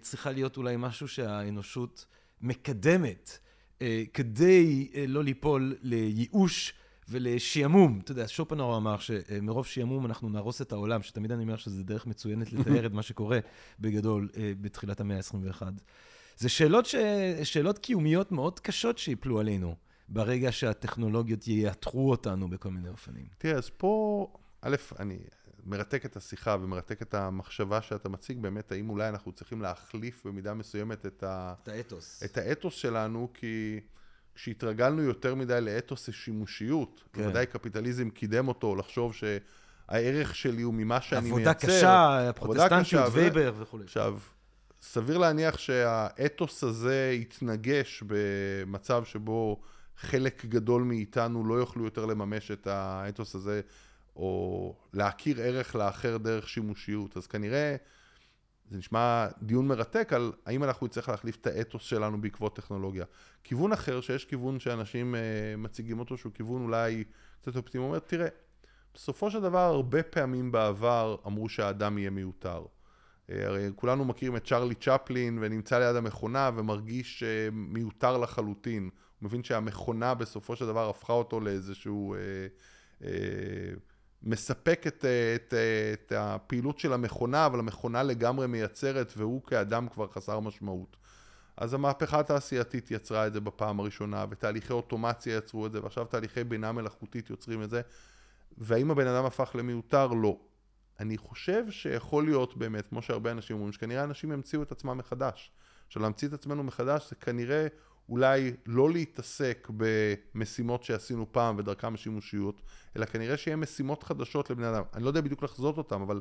צריכה להיות אולי משהו שהאנושות מקדמת. אה, כדי אה, לא ליפול לייאוש ולשעמום. אתה יודע, שופנאו אמר שמרוב שעמום אנחנו נהרוס את העולם, שתמיד אני אומר שזו דרך מצוינת לתאר את מה שקורה בגדול אה, בתחילת המאה ה-21. זה שאלות, ש... שאלות קיומיות מאוד קשות שיפלו עלינו ברגע שהטכנולוגיות ייתרו אותנו בכל מיני אופנים. תראה, אז פה, א', אני מרתק את השיחה ומרתק את המחשבה שאתה מציג, באמת, האם אולי אנחנו צריכים להחליף במידה מסוימת את, ה... את האתוס. את האתוס שלנו, כי כשהתרגלנו יותר מדי לאתוס השימושיות, כן. בוודאי קפיטליזם קידם אותו, לחשוב שהערך שלי הוא ממה שאני עבודה מייצר. קשה, הפרוטסטנטיות, וייבר וכולי. עכשיו, סביר להניח שהאתוס הזה יתנגש במצב שבו חלק גדול מאיתנו לא יוכלו יותר לממש את האתוס הזה. או להכיר ערך לאחר דרך שימושיות. אז כנראה, זה נשמע דיון מרתק על האם אנחנו נצטרך להחליף את האתוס שלנו בעקבות טכנולוגיה. כיוון אחר, שיש כיוון שאנשים uh, מציגים אותו, שהוא כיוון אולי קצת אופטימי, אומר, תראה, בסופו של דבר, הרבה פעמים בעבר אמרו שהאדם יהיה מיותר. Uh, הרי כולנו מכירים את צ'רלי צ'פלין ונמצא ליד המכונה ומרגיש uh, מיותר לחלוטין. הוא מבין שהמכונה בסופו של דבר הפכה אותו לאיזשהו... Uh, uh, מספק את, את, את הפעילות של המכונה, אבל המכונה לגמרי מייצרת, והוא כאדם כבר חסר משמעות. אז המהפכה התעשייתית יצרה את זה בפעם הראשונה, ותהליכי אוטומציה יצרו את זה, ועכשיו תהליכי בינה מלאכותית יוצרים את זה. והאם הבן אדם הפך למיותר? לא. אני חושב שיכול להיות באמת, כמו שהרבה אנשים אומרים, שכנראה אנשים ימציאו את עצמם מחדש. עכשיו להמציא את עצמנו מחדש זה כנראה אולי לא להתעסק במשימות שעשינו פעם ודרכם השימושיות, אלא כנראה שיהיה משימות חדשות לבני אדם. אני לא יודע בדיוק לחזות אותם, אבל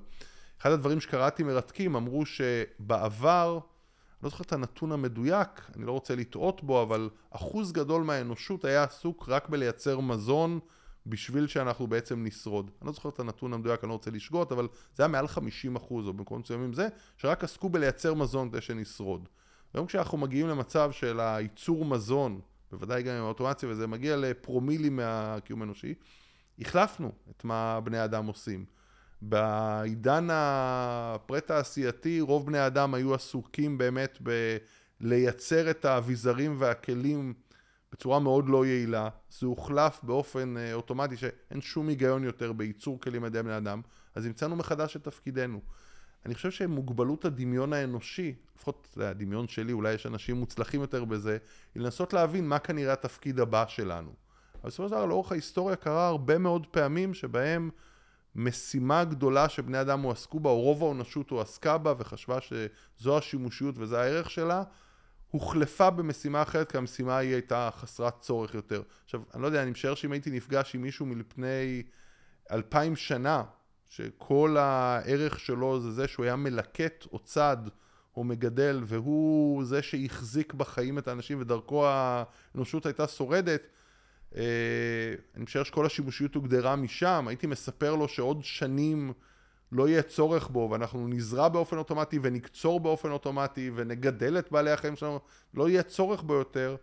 אחד הדברים שקראתי מרתקים, אמרו שבעבר, אני לא זוכר את הנתון המדויק, אני לא רוצה לטעות בו, אבל אחוז גדול מהאנושות היה עסוק רק בלייצר מזון בשביל שאנחנו בעצם נשרוד. אני לא זוכר את הנתון המדויק, אני לא רוצה לשגות, אבל זה היה מעל 50 אחוז, או במקומות מסוימים זה, שרק עסקו בלייצר מזון כדי שנשרוד. היום כשאנחנו מגיעים למצב של הייצור מזון, בוודאי גם עם האוטומציה, וזה מגיע לפרומילים מהקיום האנושי, החלפנו את מה בני אדם עושים. בעידן הפרה-תעשייתי, רוב בני אדם היו עסוקים באמת בלייצר את האביזרים והכלים בצורה מאוד לא יעילה. זה הוחלף באופן אה, אוטומטי שאין שום היגיון יותר בייצור כלים על ידי בני אדם, אז המצאנו מחדש את תפקידנו. אני חושב שמוגבלות הדמיון האנושי, לפחות הדמיון שלי, אולי יש אנשים מוצלחים יותר בזה, היא לנסות להבין מה כנראה התפקיד הבא שלנו. אבל בסופו של דבר לאורך ההיסטוריה קרה הרבה מאוד פעמים שבהם משימה גדולה שבני אדם הועסקו בה, או רוב האנושות הועסקה בה וחשבה שזו השימושיות וזה הערך שלה, הוחלפה במשימה אחרת, כי המשימה היא הייתה חסרת צורך יותר. עכשיו, אני לא יודע, אני משער שאם הייתי נפגש עם מישהו מלפני אלפיים שנה, שכל הערך שלו זה זה שהוא היה מלקט או צד או מגדל, והוא זה שהחזיק בחיים את האנשים ודרכו האנושות הייתה שורדת, אה, אני משער שכל השימושיות הוגדרה משם, הייתי מספר לו שעוד שנים לא יהיה צורך בו, ואנחנו נזרע באופן אוטומטי ונקצור באופן אוטומטי ונגדל את בעלי החיים שלנו, לא יהיה צורך בו יותר,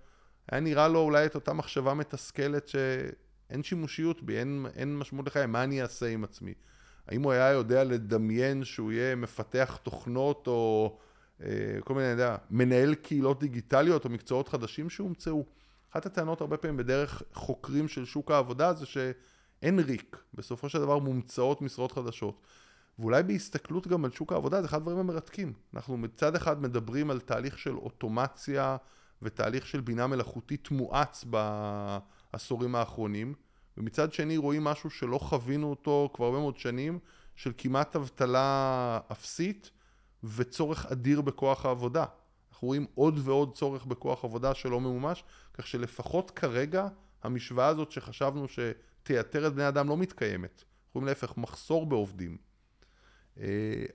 היה נראה לו אולי את אותה מחשבה מתסכלת שאין שימושיות בי, אין, אין משמעות לחיי, מה אני אעשה עם עצמי? האם הוא היה יודע לדמיין שהוא יהיה מפתח תוכנות או אה, כל מיני, אני יודע, מנהל קהילות דיגיטליות או מקצועות חדשים שהומצאו? אחת הטענות הרבה פעמים בדרך חוקרים של שוק העבודה זה שאין ריק, בסופו של דבר מומצאות משרות חדשות. ואולי בהסתכלות גם על שוק העבודה, זה אחד הדברים המרתקים. אנחנו מצד אחד מדברים על תהליך של אוטומציה ותהליך של בינה מלאכותית מואץ בעשורים האחרונים, ומצד שני רואים משהו שלא חווינו אותו כבר הרבה מאוד שנים, של כמעט אבטלה אפסית וצורך אדיר בכוח העבודה. אנחנו רואים עוד ועוד צורך בכוח עבודה שלא ממומש, כך שלפחות כרגע המשוואה הזאת שחשבנו שתייתר את בני אדם לא מתקיימת. אנחנו רואים להפך מחסור בעובדים. אה,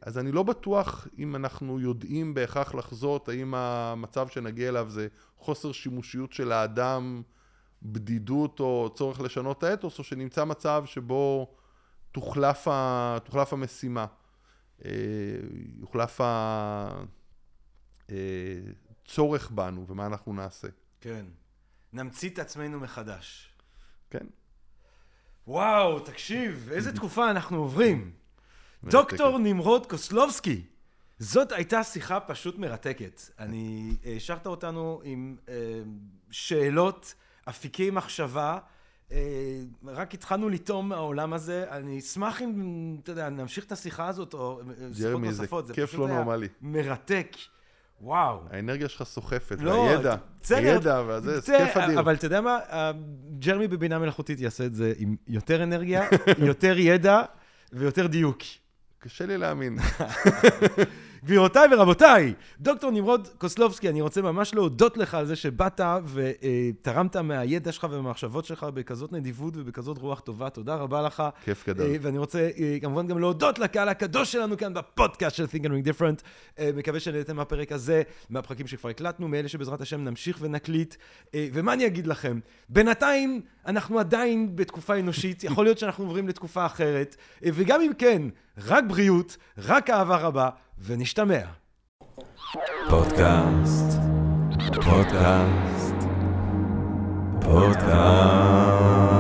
אז אני לא בטוח אם אנחנו יודעים בהכרח לחזות, האם המצב שנגיע אליו זה חוסר שימושיות של האדם, בדידות או צורך לשנות את האתוס, או שנמצא מצב שבו תוחלף, ה, תוחלף המשימה, אה, יוחלף הצורך אה, בנו ומה אנחנו נעשה. כן. נמציא את עצמנו מחדש. כן. וואו, תקשיב, איזה תקופה אנחנו עוברים. דוקטור נמרוד קוסלובסקי. זאת הייתה שיחה פשוט מרתקת. אני, השארת אותנו עם אה, שאלות, אפיקי מחשבה. אה, רק התחלנו לטעום מהעולם הזה. אני אשמח אם, אתה יודע, נמשיך את השיחה הזאת, או אה, שיחות נוספות. זה כיף לא נורמלי. מרתק. וואו. האנרגיה שלך סוחפת, לא, והידע, הידע, וזה, זה כיף אדיר. אבל אתה יודע מה? ג'רמי בבינה מלאכותית יעשה את זה עם יותר אנרגיה, יותר ידע ויותר דיוק. קשה לי להאמין. גבירותיי ורבותיי, דוקטור נמרוד קוסלובסקי, אני רוצה ממש להודות לך על זה שבאת ותרמת מהידע שלך ומהמחשבות שלך בכזאת נדיבות ובכזאת רוח טובה. תודה רבה לך. כיף גדול. אה, ואני רוצה אה, כמובן גם להודות לקהל הקדוש שלנו כאן בפודקאסט של Think and Ring Different. אה, מקווה שנהייתם מהפרק הזה, מהפרקים שכבר הקלטנו, מאלה שבעזרת השם נמשיך ונקליט. ומה אני אגיד לכם? בינתיים אנחנו עדיין בתקופה אנושית, יכול להיות שאנחנו עוברים לתקופה אחרת, וגם אם כן, רק בריאות, רק אהבה רבה. ונשתמע. פודקאסט, פודקאסט, פודקאסט.